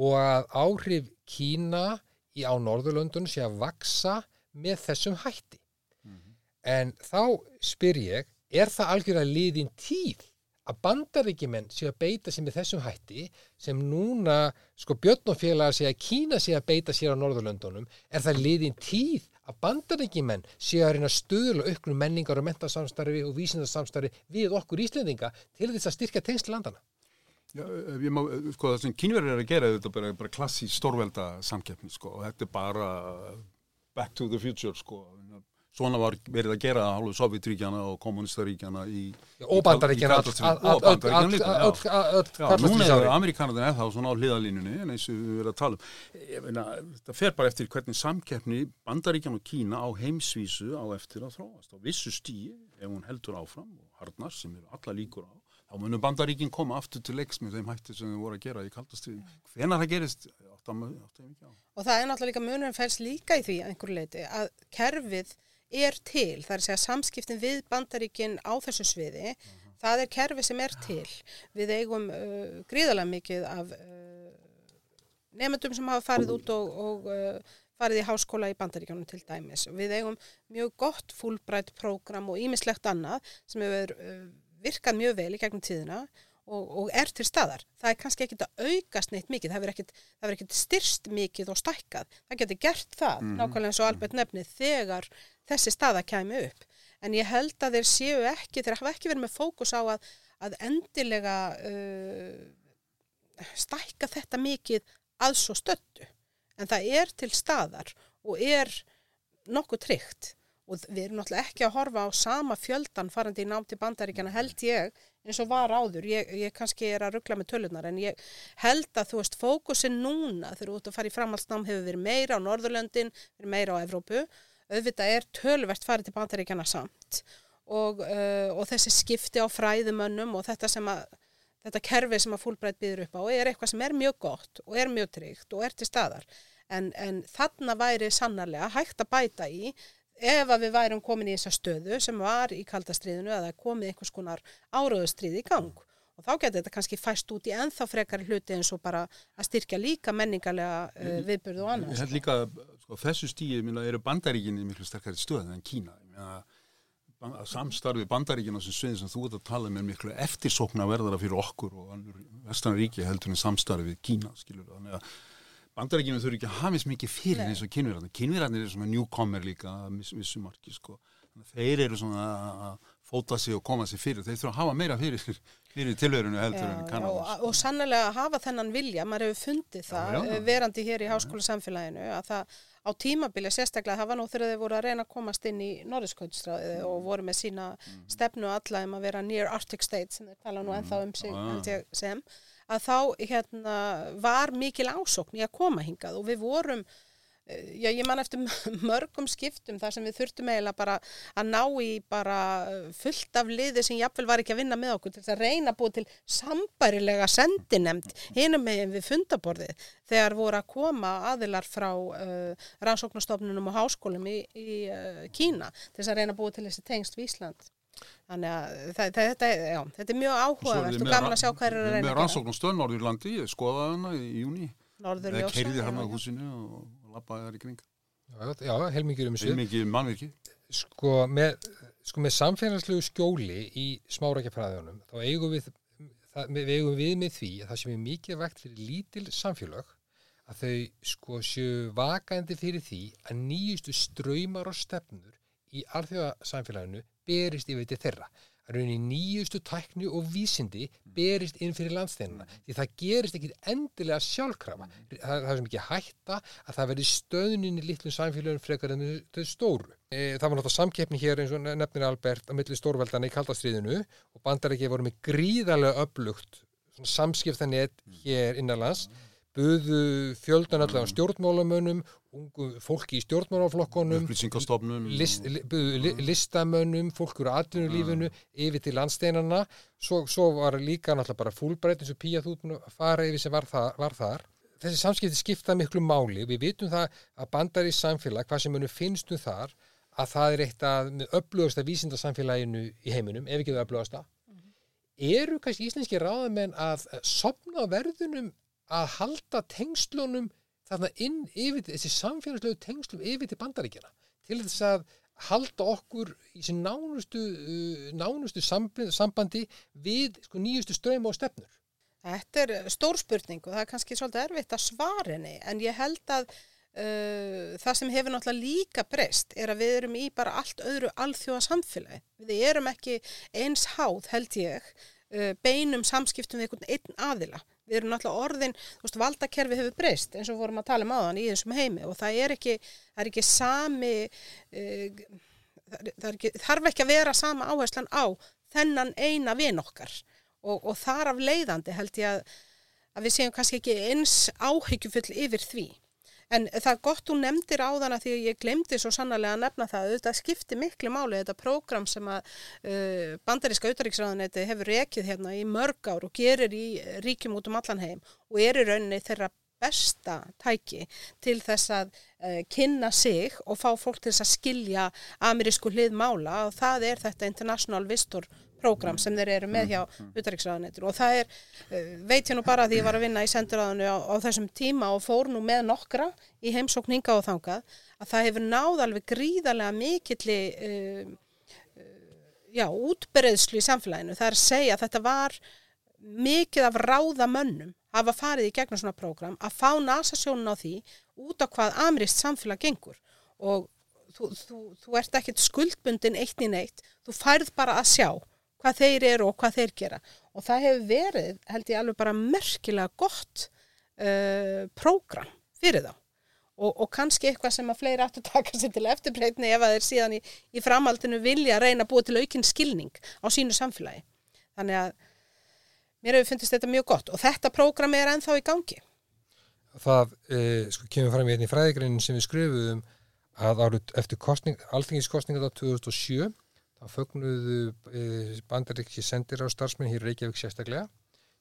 Og að áhrif Kína í á Norðurlöndun sé að vaksa með þessum hætti. En þá spyr ég, er það algjörlega liðin tíð að bandaríkjumenn sé að beita sér með þessum hætti sem núna, sko Björn og félagar sé að Kína sé að beita sér á Norðurlöndunum, er það liðin tíð að bandaríkjumenn sé að reyna stöðla auknum menningar og mentasamstarfi og vísindarsamstarfi við okkur Íslendinga til þess að styrka tengsl landana? Já, ef ég má, sko, það sem kynverðir er að gera þetta er bara, bara klassi stórvelda samkeppni, sko, og þetta er bara back to the future, sko. Svona var verið að gera hálfu Sovjetríkjana og kommunistaríkjana í... og bandaríkjana. Og bandaríkjana núna er Amerikanarnir eða þá svona á hliðalínunni en eins og við verðum að tala um. Þetta fer bara eftir hvernig samkeppni Bandaríkjan og Kína á heimsvísu á eftir að þróast. Á vissu stíi, ef hún heldur áfram og hardnar sem eru alla líkur á, þá munum Bandaríkin koma aftur til leiks með þeim hætti sem þau voru að gera í kaldastriðin. Hvenar það gerist, áttum við ekki á. Og það er náttúrulega líka munurinn fæls líka í því að einhverju leiti að kerfið er til, það er að segja samskiptin við bandaríkin á þessu sviði, það er kerfi sem er til. Við eigum uh, gríðalega mikið af uh, nefndum sem hafa farið út og, og uh, farið í háskóla í bandaríkjónum til dæmis. Við eigum mjög gott fullbrætt prógram og ímislegt annað sem hefur uh, virkað mjög vel í gegnum tíðina og, og er til staðar. Það er kannski ekkit að aukast neitt mikið, það verður ekkit, styrst mikið og stækkað. Það getur gert það, Mhm. nákvæmlega eins og Albert nefni, þegar þessi staða kæmi upp. En ég held að þeir séu ekki, þeir hafa ekki verið með fókus á að, að endilega uh, stækka þetta mikið að svo stöttu. En það er til staðar og er nokkuð tryggt og við erum náttúrulega ekki að horfa á sama fjöldan farandi í nám til bandaríkjana held ég eins og var áður, ég, ég kannski er að ruggla með tölunar en ég held að þú veist fókusin núna þegar þú ert að fara í framhaldsnám hefur verið meira á Norðurlöndin, verið meira á Evrópu. Auðvitað er tölvert farið til bandaríkjana samt. Og, uh, og þessi skipti á fræðumönnum og þetta sem að þetta kerfi sem að fúlbreyt býður upp á er eitthvað sem er mjög gott og er mjög tryggt og er til staðar. En, en þarna væri sannarlega hægt að bæta í ef að við værum komin í þessa stöðu sem var í kaldastriðinu eða komið einhvers konar áraðustrið í gang og þá getur þetta kannski fæst út í ennþá frekari hluti eins og bara að styrkja líka menningarlega uh, viðbyrðu og Ég annars. held líka, sko, þessu stíði eru bandaríkinni miklu sterkari stöð en Kína. Ég að samstarfi bandaríkina sem sviðin sem þú ert að tala með miklu eftirsókna verðara fyrir okkur og annur vestan ríki heldur en samstarfi Kína, skilur. Þannig að bandaríkina þurfi ekki að hafist mikið fyrir eins og kynverðarnir. Kynverðarnir eru svona newcomer líka að viss- vissu marki, sko. Að þeir eru svona að fóta sig og koma sig fyrir. Þeir þurfa að hafa meira fyrir, fyrir tilverinu heldur en Já, já, Kanada. og, og sannlega hafa þennan vilja, maður hefur fundið það já, já. eh, verandi hér í háskóla samfélaginu að það á tímabili sérstaklega var nú þegar þeir voru að reyna að komast inn í Norðurskautsstráðið og voru með sína Mm. stefnu alla um að vera near Arctic States sem þeir tala nú ennþá um sig Að þá hérna, var mikil ásókn í að koma hingað og við vorum eh, Já, ég man eftir mörgum skiptum þar sem við þurftum eiginlega bara að ná í bara eh, fullt af liði sem jafnvel var ekki að vinna með okkur til þess að reyna að búa til sambærilega sendinemnd hinum megin við fundaborðið þegar voru að koma aðilar frá uh, rannsóknastofnunum og háskólum í, í uh, Kína til þess að reyna að búa til þessi tengst við Ísland. Þannig að það, það, þetta, er- já, þetta er mjög áhugavert og með gaman að sjá hvað er að Með reyna að gera. rannsókn og stöð Norðurlandi, ég skoðaði hana í júni. Norður Eða ljósa. keiriði hann á húsinu og lappaði þar í kring. Já, já, heilmikið um Það sig. er mikið mannvirki. Sko með, sko með samfélagslegu skjóli í smárækjafræðunum þá eigum við, það, við eigum við með því að það sem er mikið vegt fyrir lítil samfélag að þau sko séu vakandi fyrir því að nýjustu ströymar og stefnur í alþjóðasamfélaginu berist yfir til þeirra. Að rauninni nýjustu tækni og vísindi berist inn fyrir landsteinuna því það gerist ekki endilega sjálfkrafa. Það, það er sem ekki hætta að það verði stöðnin í litlum samfélagum frekar en þau stóru. E, það var náttúrulega samkeppni hér eins og nefnir Albert á milli stórveldana í kaldastriðinu og bandarækja voru með gríðarlega upplugt samskiptanett hér innanlands buðu fjöldan allavega stjórnmálamönnum ungu fólki í stjórnmálaflokkonum list, li, buðu li, listamönnum, fólk úr atvinnulífinu yfir til landsteinana svo, svo var líka náttúrulega bara fúlbreyt eins og Pía þú að fara yfir sem var, það, var þar. Þessi samskipti skipta miklu máli. Við vitum það að bandar í samfélag hvað sem munum finnstum þar að það er eitt að með upplögast að vísindarsamfélaginu í heiminum, ef ekki það upplögast að eru kannski íslenski ráðamenn að sopna verðunum að halda tengslunum þarna inn yfir þessi samfélagslegu tengslum yfir til bandaríkjana til þess að halda okkur í þessi nánustu, uh, nánustu sambandi við sko, nýjustu ströym og stefnur. Þetta er stór spurning og það er kannski svolítið erfitt að svara henni en ég held að uh, það sem hefur náttúrulega líka breyst er að við erum í bara allt öðru alþjóða samfélagi. Við erum ekki eins háð held ég uh, beinum samskiptum við einhvern einn aðila við erum náttúrulega orðin, þú veist, valdakerfi hefur breyst eins og vorum að tala um áðan í þessum heimi. Og það er ekki, það er ekki sami uh, það er ekki, þarf ekki að vera sama áherslan á þennan eina vin okkar. Og, og þar af leiðandi held ég að, að við séum kannski ekki eins áhyggjufull yfir því En það er gott þú nefndir á þann að því að ég glemdi svo sannarlega að nefna það. Þetta skipti miklu máli, þetta prógram sem að uh, bandaríska utaríksræðanetti hefur rekið hérna í mörg ár og gerir í ríkjum út um allan heim og er í rauninni þeirra besta tæki til þess að uh, kynna sig og fá fólk til þess að skilja amerísku hlið mála og það er þetta International Vistor prógram sem þeir eru með hjá utaríksræðanetur og það er, uh, veit ég nú bara að ég var að vinna í senduræðinu á, á þessum tíma og fór nú með nokkra í heimsókninga og þangað að það hefur náð alveg gríðarlega mikilli uh, uh, já, útbereðslu í samfélaginu. Það er að segja að þetta var mikið af ráðamönnum hafa farið í gegnum svona prógram að fá nasasjónun á því út á hvað amrist samfélag gengur. Og þú, þú, þú ert ekkert skuldbundin eitt í neitt, þú færð bara að sjá hvað þeir eru og hvað þeir gera. Og það hefur verið, held ég alveg bara merkilega gott uh, prógram fyrir þá. Og, og kannski eitthvað sem að fleiri aftur taka sér til eftirbreytni ef að þeir síðan í, í framhaldinu vilja að reyna að búa til aukinn skilning á sínu samfélagi. Þannig að mér hefur fundist þetta mjög gott. Og þetta prógram er ennþá í gangi. Það eh, sko, kemur fram í einni fræðigreinin sem við skrifuðum að árið eftir kostning, alþingiskostninga þá 2007 þá fögnuðu e, bandaríkki sendir á starfsmenn hér Reykjavík sérstaklega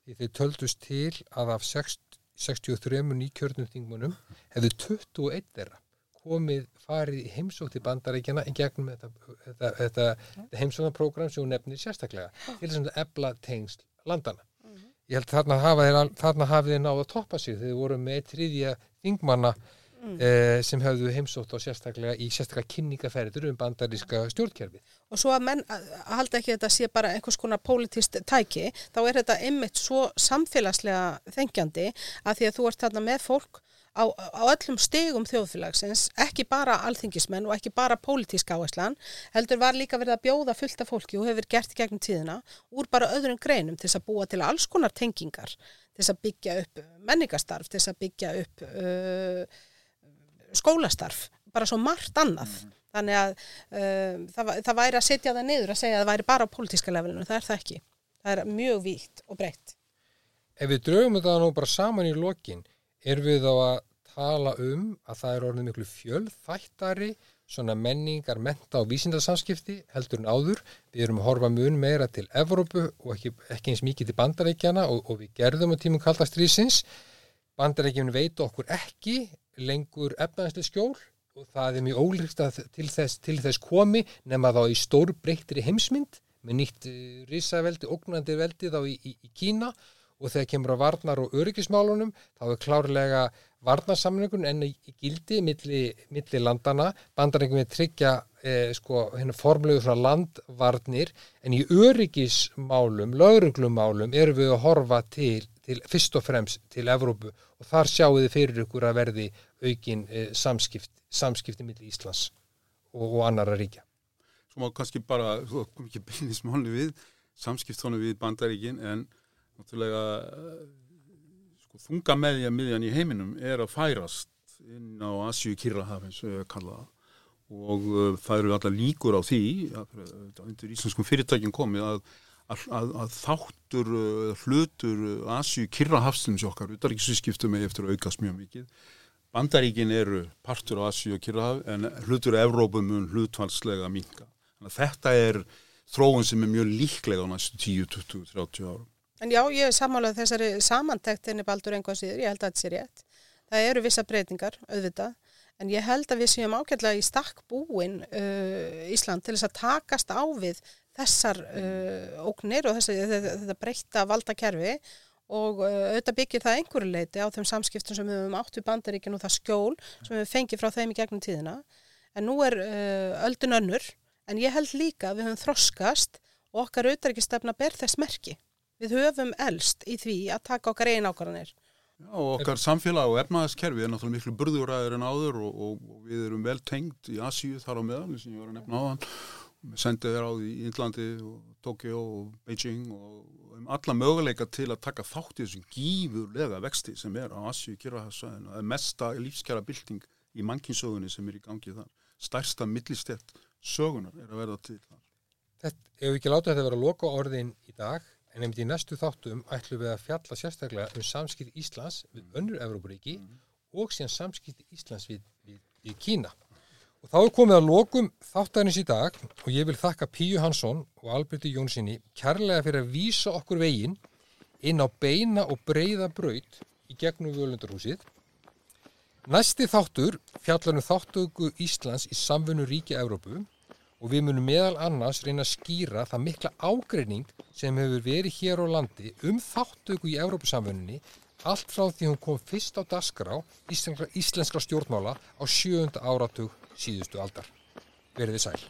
því þeir töldust til að af 60, 63 nýkjörnum þingmunum hefðu 21 þeirra komið farið í heimsótt í bandaríkjana en gegnum þetta, þetta, þetta, þetta heimsóknarprogram sem hún nefnir sérstaklega til þess að ebla tengsl landana. Ég held þarna hafið þeir náða að toppa sig þegar þeir voru með triðja þingmanna mm. eh, sem hafðu heimsótt á sérstaklega í sérstaklega kynningaferður um bandaríska stjórnkerfi. og svo að menn að halda ekki að þetta sé bara einhvers konar politist tæki þá er þetta einmitt svo samfélagslega þengjandi að því að þú ert þarna með fólk á, á öllum stegum þjóðfélagsins, ekki bara alþingismenn og ekki bara pólitíska áherslan heldur var líka verið að bjóða fullt af fólki og hefur gert gegnum tíðina úr bara öðrum greinum til þess að búa til alls konar tengingar til þess að byggja upp menningastarf, til þess að byggja upp uh, skólastarf, bara svo margt annað. Þannig að uh, það, það væri að setja það niður að segja að það væri bara á pólitíska levelinu, það er það ekki. Það er mjög víkt og breytt. Ef við draugum þetta nú bara saman í lokin, er við þá að tala um að það er orðið miklu fjölþættari svona menningar, menta og vísindarsamskipti heldur en áður. Við erum að horfa mun meira til Evrópu og ekki, ekki eins mikið til bandarækjana og, og við gerðum á tímum kaldastrýsins. Bandarækjum veit okkur ekki lengur efnaðislega skjól og það er mjög ólíkt að til þess, til þess komi nema þá í stór breyttri heimsmynd með nýtt uh, risaveldi, ógnandi veldi þá í, í, í Kína og þegar kemur á varnar og öryggismálunum þá er klárlega varnarsamlingun enn í gildi milli, milli landana, bandaringum við tryggja eh, sko, hérna formlegu frá landvarnir. En í öryggismálum, lauruglumálum erum við að horfa til, til, fyrst og fremst til Evrópu og þar sjáu þið fyrir ykkur að verði aukin eh, samskipt, samskipti millir Íslands og, og annara ríkja. Svo má kannski bara, þú kom ekki beinismáli við, samskiptónu við bandaríkin en náttúrulega eh, sko, þunga meðja miðjan í heiminum er að færast inn á Asju Kirrahaf eins og uh, það eru alltaf líkur á því að undir íslenskum fyrirtækjum komið að, að, að, að þáttur uh, hlutur uh, Asju Kirrahafsins okkar, utarriksvískiptum er eftir að aukast mjög mikið Bandaríkin eru partur á Asju og Kirrahaf en hlutur Evrópum mun. Þannig að þetta er þróun sem er mjög líklega á næstu 10, 20, 30 árum. En já, ég er sammálað þessari samantektinni baldur einhvað síður, ég held að þetta sé rétt. Það eru vissa breytingar, auðvitað, en ég held að við séum ágætlega í stakk búin uh, Ísland til þess að takast á við þessar uh, óknir og þessi, þetta, breyta valdakerfi og uh, auðvitað byggir það einhverju leiti á þeim samskiptum sem við höfum átt við bandaríkinu og það skjól sem við fengið frá þeim í gegnum tíðina. En nú er uh, öldun önnur, en ég held líka að við höfum þroskast og okkar auðvitaðrikistefna ber þess merki. Við höfum elst í því að taka okkar einn ákvarðanir. Og okkar samfélag og efnaðaskerfi er náttúrulega miklu burðuræður en áður og, og, og við erum vel tengt í Asíu þar á meðal, sendið þér á því í Índlandi og Tokyo og Beijing og um alla möguleika til að taka þátt í þessum gífurlega vexti sem er á Asíu kyrrahafsvæðinu. Það er mesta lífskjara bylting í mannkinsögunni sem er í gangi þar. Stærsta millistett sögunar er að verða til þar. Þetta, ef við ekki láta þetta vera loka orðin í dag, en einmitt í næstu þáttum ætlum við að fjalla sérstaklega um samskipt Íslands við önnur Evrópuríki og síðan samskipt Íslands við, við, við Kína. Og þá er komið að lokum þáttarins í dag og ég vil þakka Píu Hansson og Alberti Jónssoni kærlega fyrir að vísa okkur veginn inn á beina og breyða braut í gegnum völundarhúsið. Næsti þáttur fjallanum þáttöku Íslands í samfunnu ríki Evrópu og við munum meðal annars reyna að skýra það mikla ágreining sem hefur verið hér á landi um þáttöku í Európusamfunni allt frá því hún kom fyrst á dasgrá íslenskra, íslenskra stjórnmála á sjöunda áratug síðustu aldar. Verðið sæl.